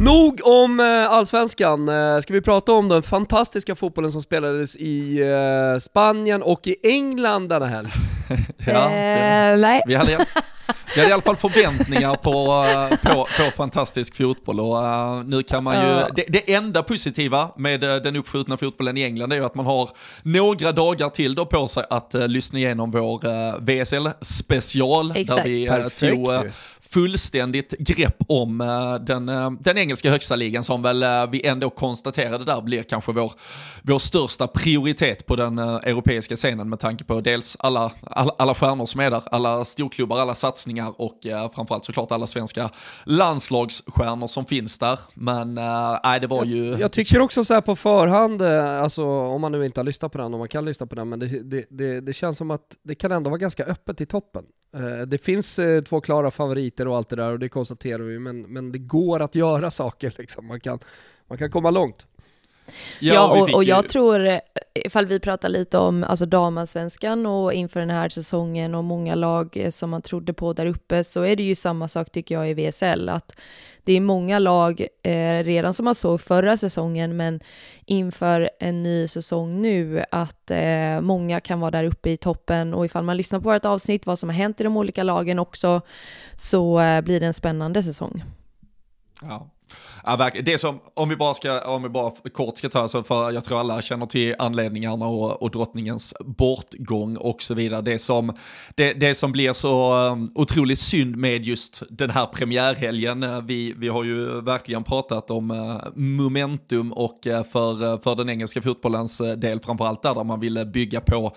Nog om eh, allsvenskan, eh, ska vi prata om den fantastiska fotbollen som spelades i eh, Spanien och i England denna helg? ja, det, nej. Vi hade, vi hade i alla fall förväntningar på, på, på fantastisk fotboll och uh, nu kan man ju, det, det, enda positiva med den uppskjutna fotbollen i England är ju att man har några dagar till då på sig att uh, lyssna igenom vår uh, VSL special Exakt. där vi uh, tog fullständigt grepp om uh, den, uh, den engelska högsta ligan som väl uh, vi ändå konstaterade där blir kanske vår, vår största prioritet på den europeiska scenen med tanke på dels alla, alla, alla stjärnor som är där, alla storklubbar, alla satsningar och framförallt såklart alla svenska landslagsstjärnor som finns där. Men nej, det var ju... Jag, jag tycker också så på förhand, alltså om man nu inte har lyssnat på den, om man kan lyssna på den, men det, det, det, det känns som att det kan ändå vara ganska öppet i toppen. Det finns två klara favoriter och allt det där och det konstaterar vi, men, men det går att göra saker liksom. Man kan, man kan komma långt. Ja, ja och, och, jag ju... tror, eh, ifall vi pratar lite om alltså damallsvenskan och inför den här säsongen och många lag eh, som man trodde på där uppe, så är det ju samma sak tycker jag i VSL, att det är många lag eh, redan som man såg förra säsongen, men inför en ny säsong nu, att eh, många kan vara där uppe i toppen och ifall man lyssnar på vårt avsnitt, vad som har hänt i de olika lagen också, så eh, blir det en spännande säsong. Ja, Ja, verkligen. Det som, om vi bara, ska, om vi bara kort ska ta, alltså för jag tror alla känner till anledningarna och, och drottningens bortgång och så vidare. Det som, det, det som blir så um, otroligt synd med just den här premiärhelgen, eh, vi, vi har ju verkligen pratat om uh, momentum och uh, för, för den engelska fotbollens del framförallt där, där man ville bygga på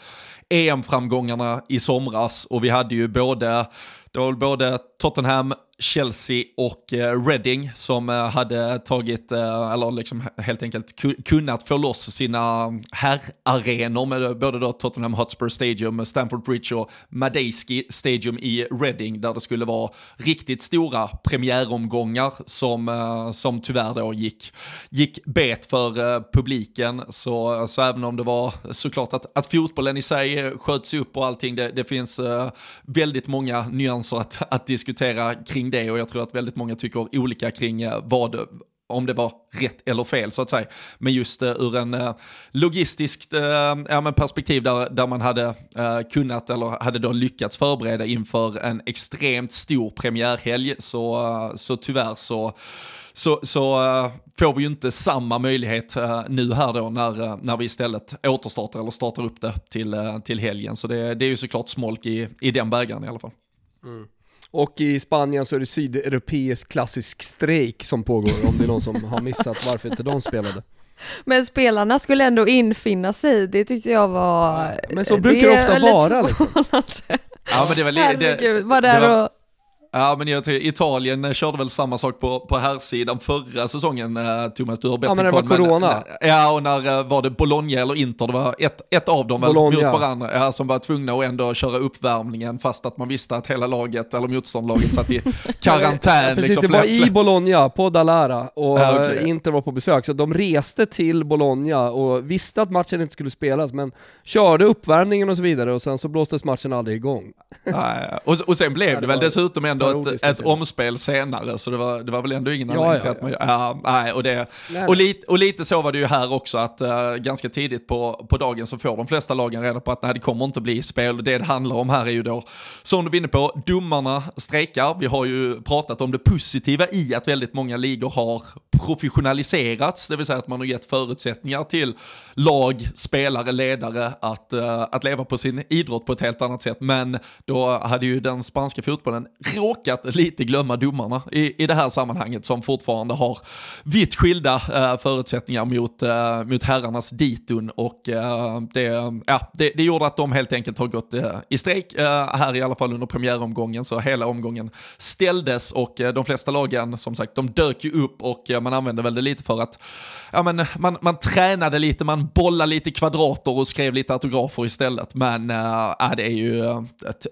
EM-framgångarna i somras och vi hade ju både, det var både Tottenham, Chelsea och eh, Reading som eh, hade tagit, eh, eller liksom helt enkelt kunnat få loss sina herrarenor med både då Tottenham Hotspur Stadium, Stamford Bridge och Madejski Stadium i Reading där det skulle vara riktigt stora premiäromgångar som, som tyvärr då gick, gick bet för publiken. Så, så även om det var såklart att, att fotbollen i sig sköts upp och allting, det, det finns väldigt många nyanser att, att diskutera kring det och jag tror att väldigt många tycker olika kring eh, vad om det var rätt eller fel så att säga. Men just uh, ur en uh, logistiskt uh, ja, men perspektiv där, där man hade uh, kunnat eller hade då lyckats förbereda inför en extremt stor premiärhelg så, så tyvärr så så, så får vi ju inte samma möjlighet nu här då när, när vi istället återstartar eller startar upp det till, till helgen. Så det, det är ju såklart smolk i, i den bägaren i alla fall. Mm. Och i Spanien så är det sydeuropeisk klassisk strejk som pågår, om det är någon som har missat varför inte de spelade. Men spelarna skulle ändå infinna sig, det tyckte jag var... Men så brukar det, ofta vara liksom. Ja men det var Herregud, det, var där det var, och Ja, men jag tror Italien eh, körde väl samma sak på, på här sidan förra säsongen, eh, Thomas, du har bättre Ja, men det var corona. Men, ja, och när eh, var det Bologna eller Inter, det var ett, ett av dem väl, mot varandra, ja, som var tvungna att ändå köra uppvärmningen fast att man visste att hela laget, eller motståndarlaget, satt i karantän. ja, precis, liksom, det var i Bologna, på Dalara, och ja, okay. Inter var på besök, så de reste till Bologna och visste att matchen inte skulle spelas, men körde uppvärmningen och så vidare, och sen så blåstes matchen aldrig igång. Ja, och, och sen blev det väl dessutom ändå ändå ett, ett omspel senare, så det var, det var väl ändå ingen anledning till att man... Ja, nej, och, det, och, lite, och lite så var det ju här också, att uh, ganska tidigt på, på dagen så får de flesta lagen reda på att nej, det kommer inte bli spel. Det det handlar om här är ju då, som du var inne på, domarna strejkar. Vi har ju pratat om det positiva i att väldigt många ligor har professionaliserats, det vill säga att man har gett förutsättningar till lag, spelare, ledare att, uh, att leva på sin idrott på ett helt annat sätt. Men då hade ju den spanska fotbollen råkat lite glömma domarna i, i det här sammanhanget som fortfarande har vitt skilda uh, förutsättningar mot, uh, mot herrarnas ditun och det, ja, det, det gjorde att de helt enkelt har gått i strejk här i alla fall under premiäromgången så hela omgången ställdes och de flesta lagen som sagt de dök ju upp och man använde väl det lite för att ja, men, man, man tränade lite, man bollade lite kvadrater och skrev lite autografer istället. Men eh, äh, det är ju, eh,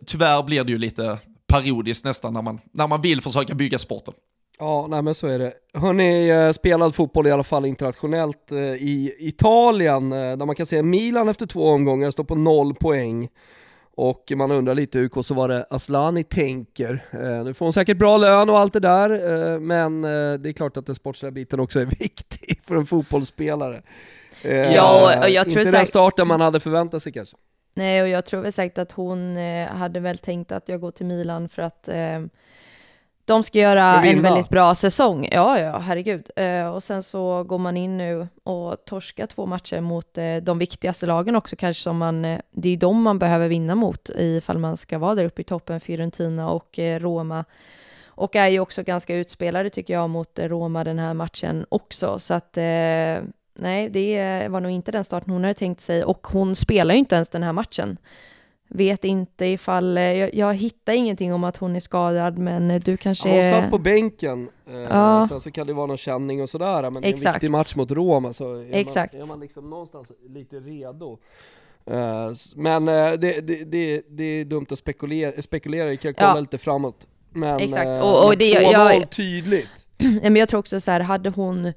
tyvärr blir det ju lite parodiskt nästan när man, när man vill försöka bygga sporten. Ja, nej men så är det. Hörni, eh, spelad fotboll i alla fall internationellt i Italien, där man kan se Milan efter två omgångar står på noll poäng. Och man undrar lite hur Kosovare Aslani tänker. Eh, nu får hon säkert bra lön och allt det där, eh, men eh, det är klart att den sportsliga biten också är viktig för en fotbollsspelare. Eh, ja, och jag tror inte säkert... den starten man hade förväntat sig kanske. Nej, och jag tror väl säkert att hon eh, hade väl tänkt att jag går till Milan för att de ska göra en väldigt bra säsong. Ja, ja, herregud. Eh, och sen så går man in nu och torskar två matcher mot eh, de viktigaste lagen också kanske som man, eh, det är de man behöver vinna mot ifall man ska vara där uppe i toppen, Fiorentina och Roma. Och är ju också ganska utspelade tycker jag mot Roma den här matchen också. Så att nej, det var nog inte den starten hon hade tänkt sig och hon spelar ju inte ens den här matchen. Vet inte ifall, eh, jag, jag hittar ingenting om att hon är skadad men eh, du kanske ja, Hon satt på bänken, eh, ja. sen så kan det vara någon känning och sådär men Exakt. det är en viktig match mot Roma så är Exakt. man, är man liksom någonstans lite redo. Uh, men uh, det, det, det, det, är dumt att spekulera, spekulera vi kan kolla ja. lite framåt. Men Exakt. Uh, och, och det, jag, jag, tydligt. men jag tror också så här, hade hon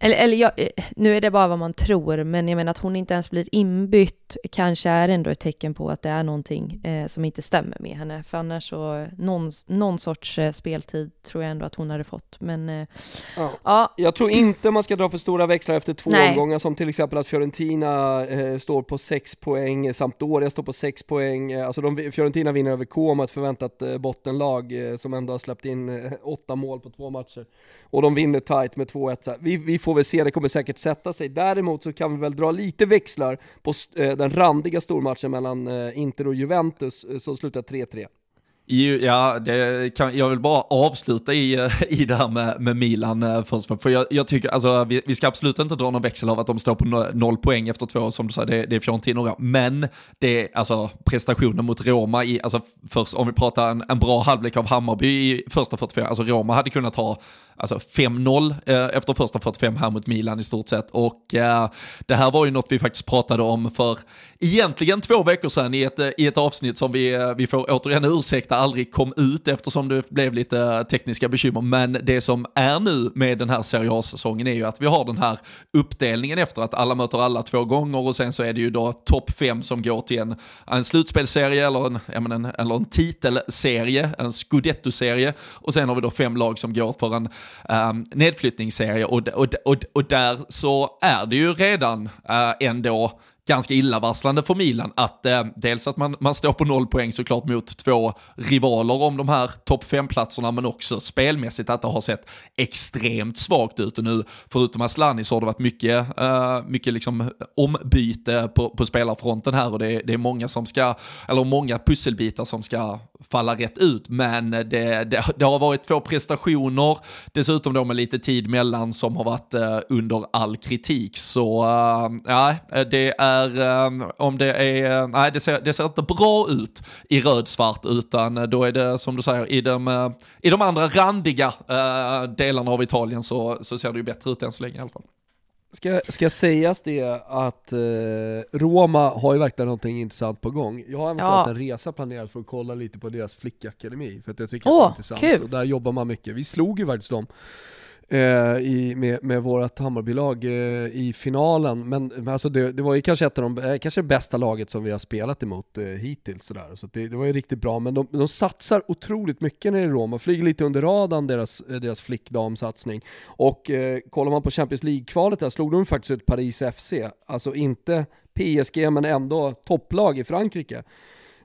eller, eller jag, eh, nu är det bara vad man tror, men jag menar att hon inte ens blir inbytt kanske är ändå ett tecken på att det är någonting eh, som inte stämmer med henne. För annars så, någon, någon sorts eh, speltid tror jag ändå att hon hade fått. Men eh, ja. ja. Jag tror inte man ska dra för stora växlar efter två Nej. omgångar, som till exempel att Fiorentina eh, står på sex poäng, Sampdoria står på sex poäng. Eh, alltså de, Fiorentina vinner över Como, ett förväntat bottenlag som ändå har släppt in åtta mål på två matcher. Och de vinner tight med 2-1. Vi, vi får väl se, det kommer säkert sätta sig. Däremot så kan vi väl dra lite växlar på eh, den randiga stormatchen mellan eh, Inter och Juventus eh, som slutar 3-3. Ja, det kan, jag vill bara avsluta i, eh, i det här med, med Milan eh, först. För jag, jag tycker, alltså, vi, vi, ska absolut inte dra någon växel av att de står på noll poäng efter två, som du sa, det, det är Fiorentina. Men det alltså prestationen mot Roma, i, alltså, först, om vi pratar en, en bra halvlek av Hammarby i första 44, alltså Roma hade kunnat ha alltså 5-0 eh, efter första 45 här mot Milan i stort sett. Och eh, det här var ju något vi faktiskt pratade om för egentligen två veckor sedan i ett, eh, i ett avsnitt som vi, vi får återigen ursäkta aldrig kom ut eftersom det blev lite tekniska bekymmer. Men det som är nu med den här Serie A-säsongen är ju att vi har den här uppdelningen efter att alla möter alla två gånger och sen så är det ju då topp fem som går till en, en slutspelserie eller en, en, eller en titelserie, en scudetto-serie och sen har vi då fem lag som går för en um, nedflyttningsserie och, och, och, och där så är det ju redan uh, ändå ganska illavarslande för Milan att eh, dels att man, man står på noll poäng såklart mot två rivaler om de här topp fem-platserna men också spelmässigt att det har sett extremt svagt ut. Och nu förutom Asllani så har det varit mycket, eh, mycket liksom ombyte på, på spelarfronten här. Och det, det är många som ska, eller många pusselbitar som ska falla rätt ut. Men det, det, det har varit två prestationer dessutom då med lite tid mellan som har varit eh, under all kritik. Så eh, ja, det är är, ehm, om det är, nej det ser, det ser inte bra ut i rödsvart utan då är det som du säger i de, eh, i de andra randiga uh, delarna av Italien så, så ser det ju bättre ut än så länge i alla fall. Ska, ska sägas det att eh, Roma har ju verkligen någonting intressant på gång. Jag har eventuellt ja. en resa planerad för att kolla lite på deras flickakademi, för att jag tycker oh, att det är intressant. Kul. Och där jobbar man mycket. Vi slog ju faktiskt dem eh, i, med, med vårt Hammarbylag eh, i finalen. Men alltså det, det, var ju kanske ett av de, eh, kanske det bästa laget som vi har spelat emot eh, hittills. Sådär. Så det, det, var ju riktigt bra, men de, de satsar otroligt mycket nere i Roma, flyger lite under radarn deras, eh, deras flickdamsatsning. Och eh, kollar man på Champions League-kvalet där slog de faktiskt ut Paris FC, alltså inte PSG men ändå topplag i Frankrike.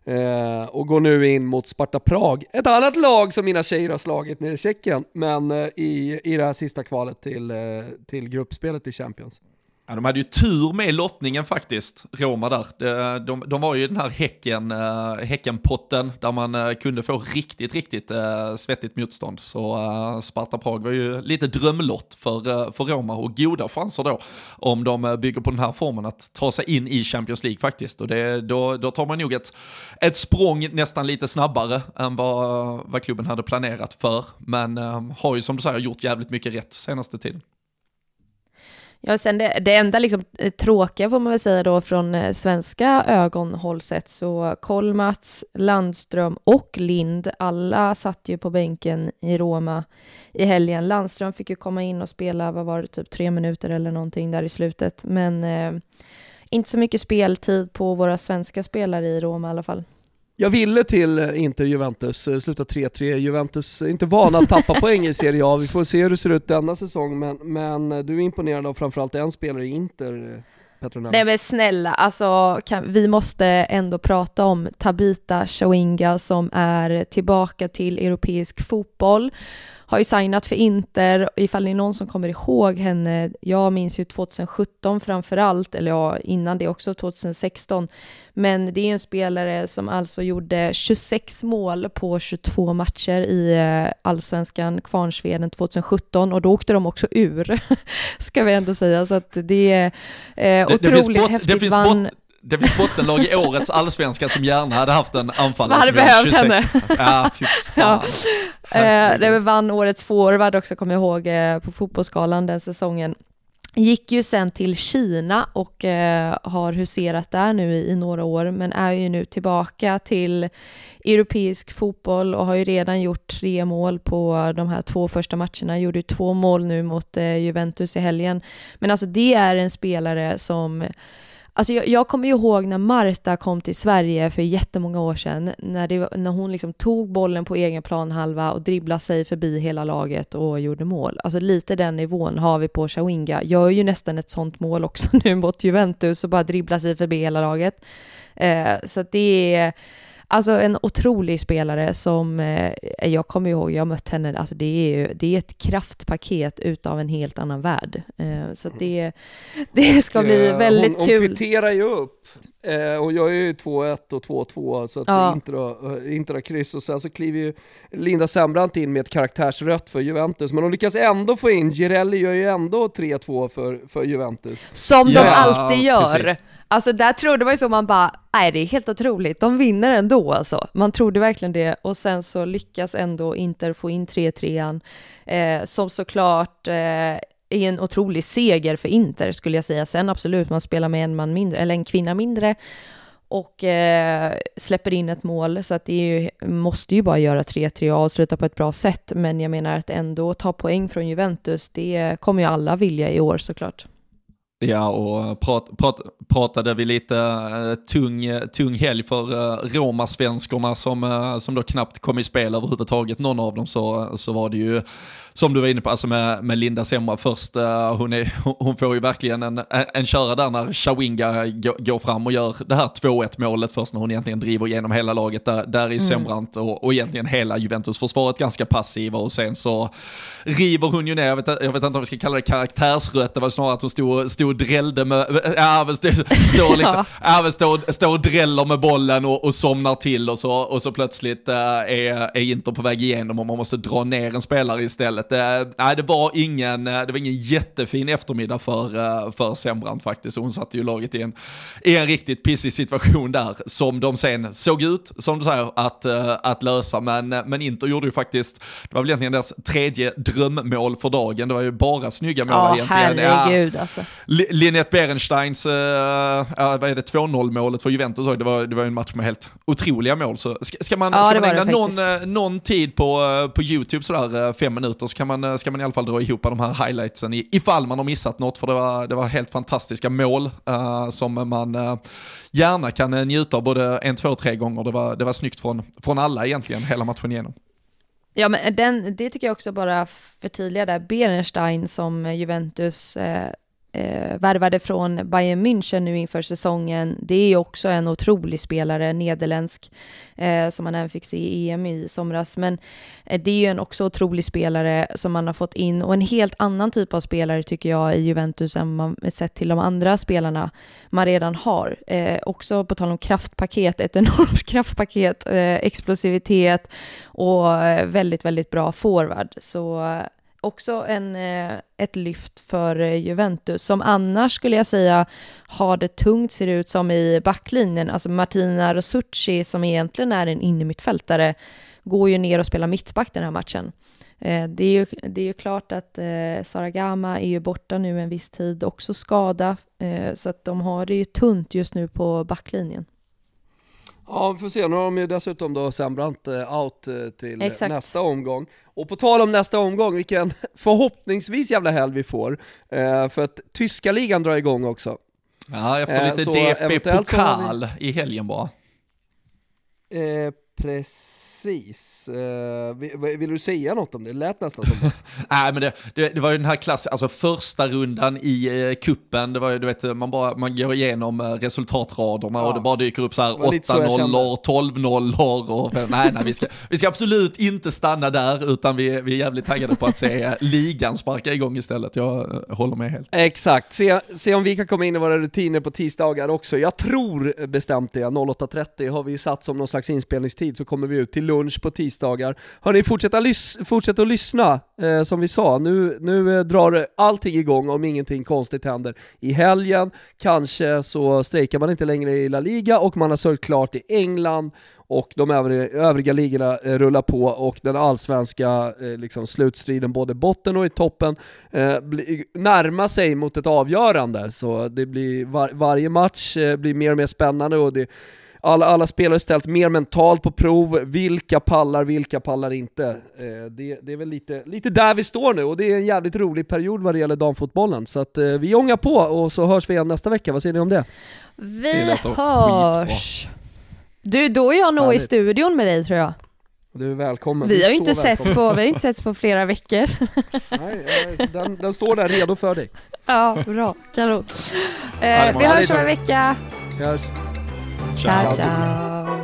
Eh, och går nu in mot Sparta Prag, ett annat lag som mina tjejer har slagit nere i Tjeckien, men eh, i, i det här sista kvalet till, eh, till gruppspelet i Champions. Ja, de hade ju tur med lottningen faktiskt, Roma där. De, de, de var ju den här häcken, äh, häckenpotten där man äh, kunde få riktigt, riktigt äh, svettigt motstånd. Så Sparta Prag var ju lite drömlott för, för Roma och goda chanser då om de bygger på den här formen att ta sig in i Champions League faktiskt. Och det, då, då tar man nog ett, ett språng nästan lite snabbare än vad, vad klubben hade planerat för. Men har ju som du säger gjort jävligt mycket rätt senaste tiden. Ja, sen det, det enda liksom, eh, tråkiga får man väl säga då från eh, svenska ögonhåll sett så Kolmats, Landström och Lind, alla satt ju på bänken i Roma i helgen. Landström fick ju komma in och spela, vad var det, typ tre minuter eller någonting där i slutet, men eh, inte så mycket speltid på våra svenska spelare i Roma i alla fall. Jag ville till eh, Inter Juventus, eh, sluta 3-3. Juventus är inte vana att tappa poäng i Serie A. Vi får se hur det ser ut denna säsong, men, men eh, du är imponerad av framförallt en spelare i Inter, Petronella. Nej men snälla, alltså kan, vi måste ändå prata om Tabita Chawinga som är tillbaka till europeisk fotboll har ju signat för Inter, ifall det är någon som kommer ihåg henne, jag minns ju 2017 framförallt, eller ja, innan det också 2016, men det är en spelare som alltså gjorde 26 mål på 22 matcher i eh, allsvenskan Kvarnsveden 2017 och då åkte de också ur, ska vi ändå säga, så att det är eh, otroligt det, det häftigt. Det vann det finns bottenlag i årets allsvenska som gärna hade haft en anfallare som hade behövt henne. Ja, fy fan. Ja. Eh, det vann årets forward också, kommer jag ihåg, eh, på fotbollsskalan den säsongen. Gick ju sen till Kina och eh, har huserat där nu i, i, några år, men är ju nu tillbaka till europeisk fotboll och har ju redan gjort tre mål på de här två första matcherna. Gjorde ju två mål nu mot eh, Juventus i helgen. Men alltså det är en spelare som Alltså jag, jag, kommer ihåg när Marta kom till Sverige för jättemånga år sedan, när, det, när hon liksom tog bollen på egen planhalva och dribblade sig förbi hela laget och gjorde mål. Alltså lite den nivån har vi på Shawinga. Gör ju nästan ett sånt mål också nu mot Juventus och bara dribblar sig förbi hela laget. Eh, så det är Alltså en otrolig spelare som, eh, jag kommer ihåg, jag har mött henne, alltså det är ju, det är ett kraftpaket utav en helt annan värld. Eh, så det, det ska bli väldigt hon, kul. Hon kvitterar ju upp Eh, och jag är ju 2-1 och 2-2, så att ja. inte, då, eh, inte då kryss. Och sen så kliver ju Linda Sembrant in med ett karaktärsrött för Juventus, men de lyckas ändå få in, Girelli gör ju ändå 3-2 för, för Juventus. Som ja, de alltid gör! Precis. Alltså där trodde man ju så, man bara, nej det är helt otroligt, de vinner ändå alltså. Man trodde verkligen det, och sen så lyckas ändå Inter få in 3-3an, eh, som såklart eh, är en otrolig seger för Inter skulle jag säga. Sen absolut, man spelar med en man mindre, eller en kvinna mindre och eh, släpper in ett mål, så att det ju, måste ju bara göra 3-3 och avsluta på ett bra sätt. Men jag menar att ändå ta poäng från Juventus, det kommer ju alla vilja i år såklart. Ja, och prat, prat, pratade vi lite uh, tung, tung helg för uh, som, uh, som då knappt kom i spel överhuvudtaget, någon av dem, så, så var det ju som du var inne på, alltså med, med Linda Semra först, uh, hon, är, hon får ju verkligen en, en köra där när Shawinga går fram och gör det här 2-1 målet först när hon egentligen driver igenom hela laget. Där, där är mm. Sembrant och, och egentligen hela Juventus-försvaret ganska passiva och sen så river hon ju ner, jag vet, jag vet inte om vi ska kalla det karaktärsrött, det var snarare att hon stod, stod och drällde med, ja stod, stod, liksom, ja. stod, stod och dräller med bollen och, och somnar till och så, och så plötsligt uh, är, är Inter på väg igenom och man måste dra ner en spelare istället istället. Eh, nej, det var ingen, eh, det var ingen jättefin eftermiddag för, eh, för Sembrant faktiskt. Hon satte ju laget i en, i en riktigt pissig situation där, som de sen såg ut, som du säger, att, att lösa. Men, men Inter gjorde ju faktiskt, det var väl egentligen deras tredje drömmål för dagen. Det var ju bara snygga mål ja, egentligen. herregud ja, alltså. Linette Berensteins, äh, vad är det, 2-0 målet för Juventus, det var, det var en match med helt otroliga mål. Så ska, ska man, ja, ska man ägna någon, någon tid på, på YouTube sådär fem minuter så kan man, eh, ska man i alla fall dra ihop de här highlightsen ifall man har missat något, för det var, det var helt fantastiska mål uh, som man uh, gärna kan njuta av både en, två, tre gånger. Det var, det var snyggt från, från alla egentligen, hela matchen igenom. Ja, men den, det tycker jag också bara förtydliga där, Berenstein som Juventus eh, eh, värvade från Bayern München nu inför säsongen. Det är också en otrolig spelare, nederländsk, eh, som man även fick se i EM i somras. Men eh, det är ju en också otrolig spelare som man har fått in och en helt annan typ av spelare tycker jag i Juventus än man sett till de andra spelarna man redan har. Eh, också på tal om kraftpaket, ett enormt kraftpaket, eh, explosivitet och eh, väldigt, väldigt bra forward. Så eh, också en, eh, ett lyft för eh, Juventus, som annars skulle jag säga har det tungt, ser det ut som i backlinjen. Alltså Martina Rosucci, som egentligen är en innermittfältare, går ju ner och spelar mittback den här matchen. Eh, det är ju, det är ju klart att Sara Gama är ju borta nu en viss tid, också skada, så att de har det ju tunt just nu på backlinjen. Ja, vi får se. Nu har de ju dessutom då Sembrant eh, out eh, till Exakt. nästa omgång. Och på tal om nästa omgång, vilken förhoppningsvis jävla helg vi får. Eh, för att tyska ligan drar igång också. Ja, efter lite DFB-pokal vi... i helgen bara. Precis. Uh, vill, du säga något om det? Det lät nästan som Nej, men det, det, det, var ju den här klassen, alltså första rundan i uh, kuppen, det var ju, du vet, man, bara, man går igenom uh, resultatraderna ja. och det bara dyker upp så här 8-0, 12-0 och nej, nej, vi ska, vi ska absolut inte stanna där, utan vi, vi är jävligt taggade på att se uh, ligan sparka igång istället. Jag håller med helt. Exakt, se, se om vi kan komma in i våra rutiner på tisdagar också. Jag tror bestämt det, 08.30 har vi satt som någon slags inspelningstid tid så kommer vi ut till lunch på tisdagar. Hörni, fortsätt lys- att lyssna, eh, som vi sa. Nu, nu eh, drar allting igång om ingenting konstigt händer i helgen. Kanske så strejkar man inte längre i La Liga och man har sörjt klart i England och de övriga, övriga ligorna eh, rullar på och den allsvenska eh, liksom, slutstriden både botten och i toppen eh, bli, närmar sig mot ett avgörande. Så det blir var, varje match eh, blir mer och mer spännande och det, alla, alla spelare ställs mer mentalt på prov, vilka pallar, vilka pallar inte. Eh, det, det, är väl lite, lite där vi står nu och det är en jävligt rolig period vad det gäller damfotbollen. Så att eh, vi ångar på och så hörs vi igen nästa vecka, vad säger ni om det? Vi det hörs! Du, då är jag nog Härligt. i studion med dig tror jag. Du är välkommen. Vi har ju inte setts på, vi har inte setts på flera veckor. Nej, den, den står där redo för dig. Ja, bra. Kanon. Eh, vi hörs om en vecka. Vi hörs. 加油！